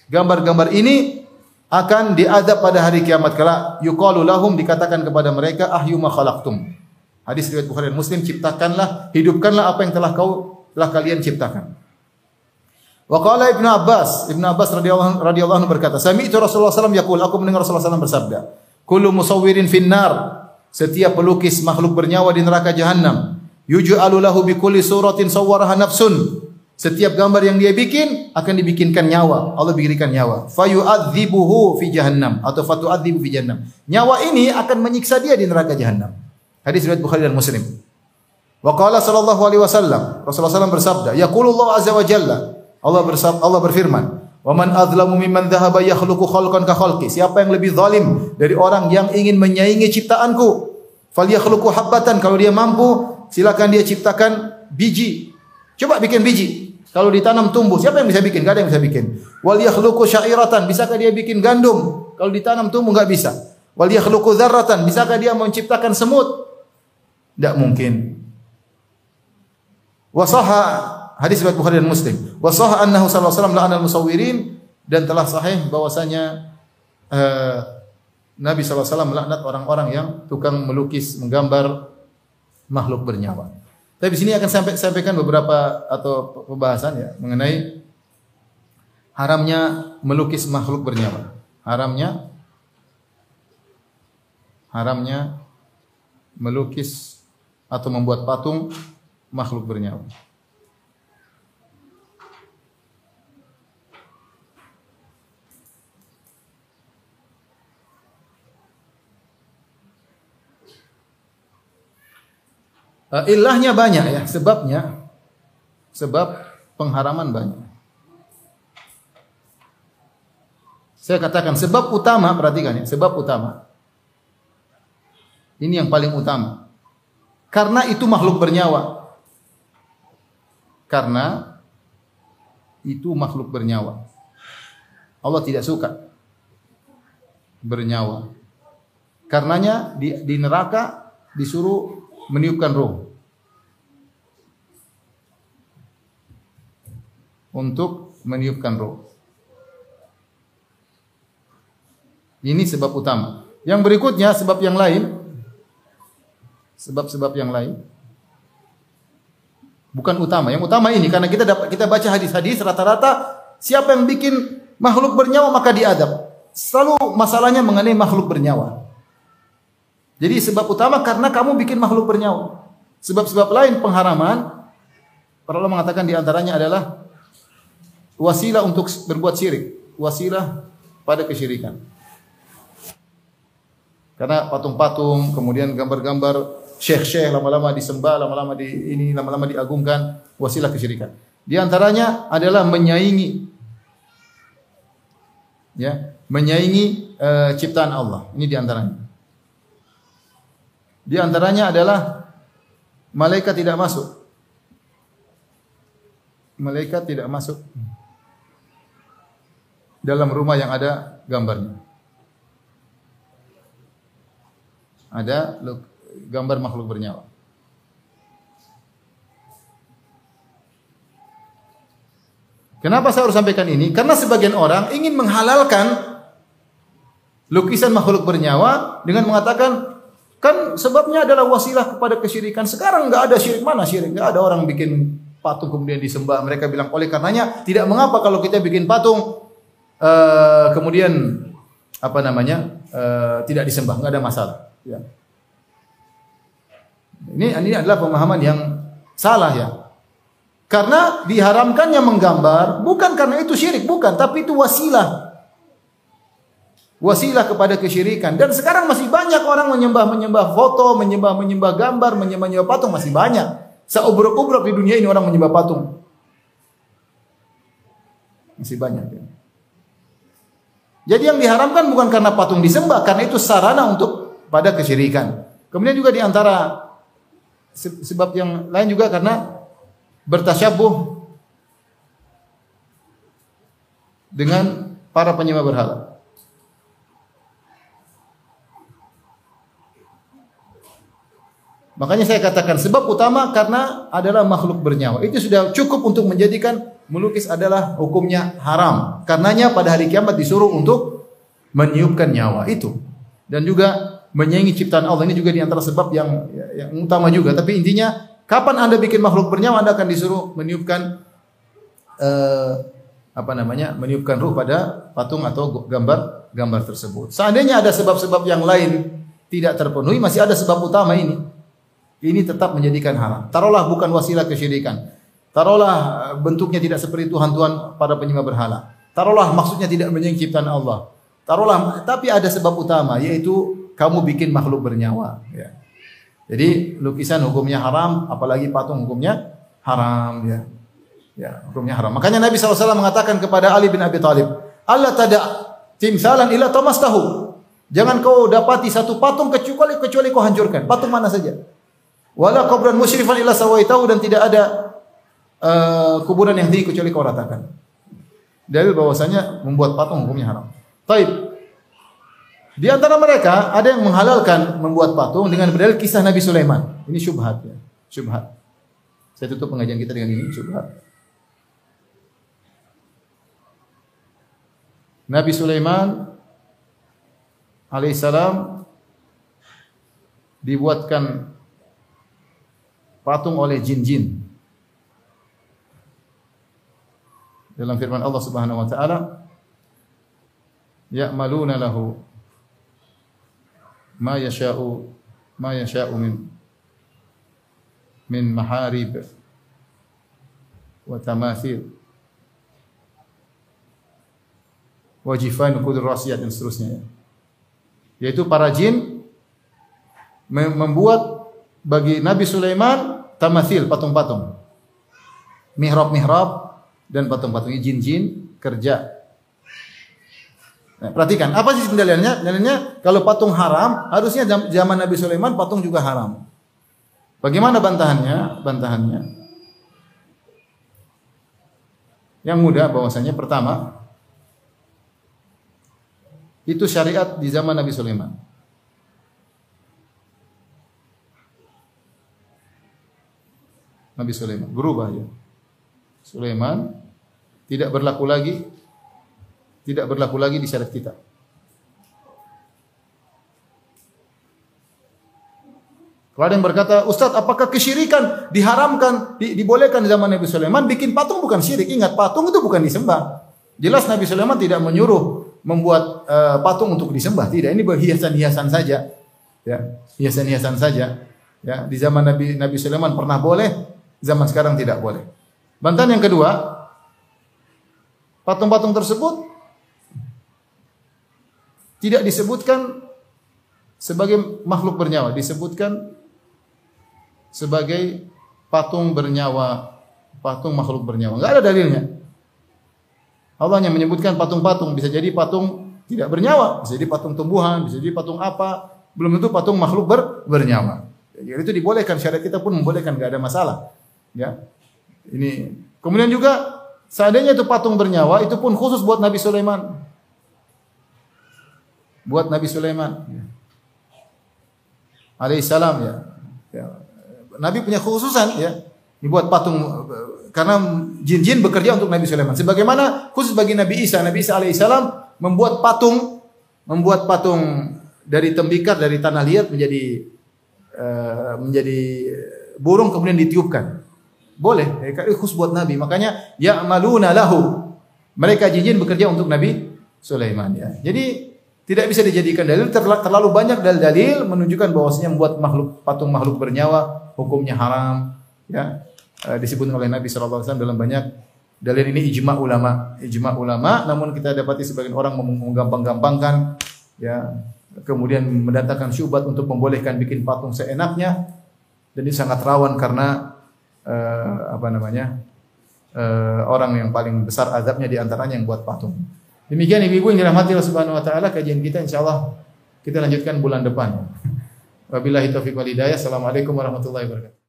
Speaker 3: gambar-gambar ini akan diadab pada hari kiamat kala yuqalu lahum dikatakan kepada mereka ahyu ma khalaqtum. Hadis riwayat Bukhari dan Muslim ciptakanlah, hidupkanlah apa yang telah kau telah kalian ciptakan. Wa qala Ibnu Abbas, Ibnu Abbas radhiyallahu radhiyallahu anhu berkata, "Sami'tu Rasulullah SAW yaqul, aku mendengar Rasulullah SAW bersabda, "Kullu musawwirin finnar." Setiap pelukis makhluk bernyawa di neraka jahanam, yuj'alu lahu bi kulli suratin sawwaraha nafsun. Setiap gambar yang dia bikin akan dibikinkan nyawa. Allah berikan nyawa. Fayu'adzibuhu fi jahannam atau fatu'adzibu fi jahannam. Nyawa ini akan menyiksa dia di neraka jahanam. Hadis riwayat Bukhari dan Muslim. Wa qala sallallahu alaihi wasallam, Rasulullah SAW bersabda, yaqulullahu azza wa jalla, Allah bersab, Allah berfirman, "Wa man adzlamu mimman dhahaba yakhluqu khalqan ka khalqi." Siapa yang lebih zalim dari orang yang ingin menyaingi ciptaanku? Falyakhluqu habbatan kalau dia mampu, silakan dia ciptakan biji. Coba bikin biji. Kalau ditanam tumbuh, siapa yang bisa bikin? Gak ada yang bisa bikin. Wal yakhluqu syairatan, bisakah dia bikin gandum? Kalau ditanam tumbuh enggak bisa. Wal yakhluqu dzarratan, bisakah dia menciptakan semut? Tidak mungkin. Wasaha hadis riwayat Bukhari dan Muslim. Wa sahha annahu sallallahu alaihi wasallam la'anal musawwirin dan telah sahih bahwasanya uh, Nabi SAW melaknat orang-orang yang tukang melukis, menggambar makhluk bernyawa. Tapi di sini akan sampai sampaikan beberapa atau pembahasan ya mengenai haramnya melukis makhluk bernyawa. Haramnya haramnya melukis atau membuat patung makhluk bernyawa. Uh, ilahnya banyak ya, sebabnya sebab pengharaman banyak. Saya katakan sebab utama, perhatikan ya, sebab utama. Ini yang paling utama. karena itu makhluk bernyawa. Karena itu makhluk bernyawa. Allah tidak suka bernyawa. Karenanya di, di neraka disuruh meniupkan roh. Untuk meniupkan roh. Ini sebab utama. Yang berikutnya sebab yang lain sebab-sebab yang lain bukan utama. Yang utama ini karena kita dapat kita baca hadis-hadis rata-rata siapa yang bikin makhluk bernyawa maka diadab. Selalu masalahnya mengenai makhluk bernyawa. Jadi sebab utama karena kamu bikin makhluk bernyawa. Sebab-sebab lain pengharaman para ulama mengatakan di antaranya adalah wasilah untuk berbuat syirik, wasilah pada kesyirikan. Karena patung-patung, kemudian gambar-gambar syekh-syekh lama-lama disembah, lama-lama di ini lama-lama diagungkan, wasilah kesyirikan. Di antaranya adalah menyaingi ya, menyaingi uh, ciptaan Allah. Ini di antaranya. Di antaranya adalah malaikat tidak masuk. Malaikat tidak masuk dalam rumah yang ada gambarnya. Ada gambar makhluk bernyawa. Kenapa saya harus sampaikan ini? Karena sebagian orang ingin menghalalkan lukisan makhluk bernyawa dengan mengatakan kan sebabnya adalah wasilah kepada kesyirikan. Sekarang nggak ada syirik mana syirik? Nggak ada orang bikin patung kemudian disembah. Mereka bilang oleh karenanya tidak mengapa kalau kita bikin patung uh, kemudian apa namanya uh, tidak disembah, nggak ada masalah. Ya. Ini ini adalah pemahaman yang salah ya. Karena diharamkannya menggambar bukan karena itu syirik, bukan, tapi itu wasilah. Wasilah kepada kesyirikan. Dan sekarang masih banyak orang menyembah-menyembah foto, menyembah-menyembah gambar, menyembah-menyembah patung masih banyak. Seubruk-ubruk di dunia ini orang menyembah patung. Masih banyak ya. Jadi yang diharamkan bukan karena patung disembah, karena itu sarana untuk pada kesyirikan. Kemudian juga di antara sebab yang lain juga karena bertasyabuh dengan para penyembah berhala. Makanya saya katakan sebab utama karena adalah makhluk bernyawa. Itu sudah cukup untuk menjadikan melukis adalah hukumnya haram. Karenanya pada hari kiamat disuruh untuk meniupkan nyawa itu. Dan juga menyaingi ciptaan Allah ini juga di antara sebab yang yang utama juga. Tapi intinya kapan Anda bikin makhluk bernyawa Anda akan disuruh meniupkan uh, apa namanya? meniupkan ruh pada patung atau gambar gambar tersebut. Seandainya ada sebab-sebab yang lain tidak terpenuhi, masih ada sebab utama ini ini tetap menjadikan haram. Taruhlah bukan wasilah kesyirikan. Taruhlah eh, bentuknya tidak seperti Tuhan-Tuhan pada penyembah berhala. Taruhlah maksudnya tidak menyaingi ciptaan Allah. Taruhlah tapi ada sebab utama yaitu kamu bikin makhluk bernyawa. Ya. Jadi lukisan hukumnya haram, apalagi patung hukumnya haram. Ya. Ya, hukumnya haram. Makanya Nabi SAW mengatakan kepada Ali bin Abi Thalib, Allah tada timsalan ila tamas tahu. Jangan kau dapati satu patung kecuali kecuali kau hancurkan. Patung mana saja. Wala qabran musyrifan illa sawaitahu dan tidak ada uh, kuburan yang tinggi kecuali kau ratakan. Dalil bahwasanya membuat patung hukumnya haram. Taib. Di antara mereka ada yang menghalalkan membuat patung dengan berdalil kisah Nabi Sulaiman. Ini syubhat ya. Syubhat. Saya tutup pengajian kita dengan ini syubhat. Nabi Sulaiman alaihissalam dibuatkan patung oleh jin-jin. Dalam firman Allah Subhanahu wa taala, "Ya'maluna lahu ma yasha'u ma yasha'u min min maharib wa tamathil wa jifan qudur rasiyat dan seterusnya. Yaitu para jin membuat bagi Nabi Sulaiman tamathil patung-patung. Mihrab-mihrab dan patung-patung jin-jin kerja. Nah, perhatikan, apa sih dalilnya? Dalilnya kalau patung haram, harusnya zaman Nabi Sulaiman patung juga haram. Bagaimana bantahannya? Bantahannya yang mudah bahwasanya pertama itu syariat di zaman Nabi Sulaiman. Nabi Sulaiman berubah ya. Sulaiman tidak berlaku lagi tidak berlaku lagi di syariat kita. Kalau ada yang berkata, Ustaz, apakah kesyirikan diharamkan, di, dibolehkan di zaman Nabi Sulaiman? Bikin patung bukan syirik. Ingat, patung itu bukan disembah. Jelas Nabi Sulaiman tidak menyuruh membuat uh, patung untuk disembah. Tidak, ini hiasan-hiasan saja. Ya, hiasan-hiasan saja. Ya, di zaman Nabi Nabi Sulaiman pernah boleh, zaman sekarang tidak boleh. Bantahan yang kedua, patung-patung tersebut tidak disebutkan sebagai makhluk bernyawa, disebutkan sebagai patung bernyawa, patung makhluk bernyawa. Enggak ada dalilnya. Allah hanya menyebutkan patung-patung, bisa jadi patung tidak bernyawa, bisa jadi patung tumbuhan, bisa jadi patung apa, belum tentu patung makhluk ber, bernyawa. Jadi itu dibolehkan, syariat kita pun membolehkan, enggak ada masalah. Ya. Ini kemudian juga seandainya itu patung bernyawa, itu pun khusus buat Nabi Sulaiman. Buat Nabi Sulaiman. Ya. Alaihissalam ya. ya. Nabi punya khususan ya. Dibuat patung karena jin-jin bekerja untuk Nabi Sulaiman. Sebagaimana khusus bagi Nabi Isa, Nabi Isa alaihissalam membuat patung membuat patung dari tembikar dari tanah liat menjadi uh, menjadi burung kemudian ditiupkan. Boleh, khusus buat Nabi. Makanya ya'maluna lahu. Mereka jin-jin bekerja untuk Nabi Sulaiman ya. Jadi tidak bisa dijadikan dalil terlalu banyak dalil-dalil menunjukkan bahwasanya membuat makhluk patung makhluk bernyawa hukumnya haram ya e, disebut oleh Nabi SAW dalam banyak dalil ini ijma ulama ijma ulama namun kita dapati sebagian orang menggampang-gampangkan ya kemudian mendatangkan syubhat untuk membolehkan bikin patung seenaknya dan ini sangat rawan karena uh, apa namanya uh, orang yang paling besar azabnya di antaranya yang buat patung Demikian ibu-ibu yang dirahmati Allah Subhanahu wa taala kajian kita insyaallah kita lanjutkan bulan depan. Wabillahi taufiq wal hidayah. Assalamualaikum warahmatullahi wabarakatuh.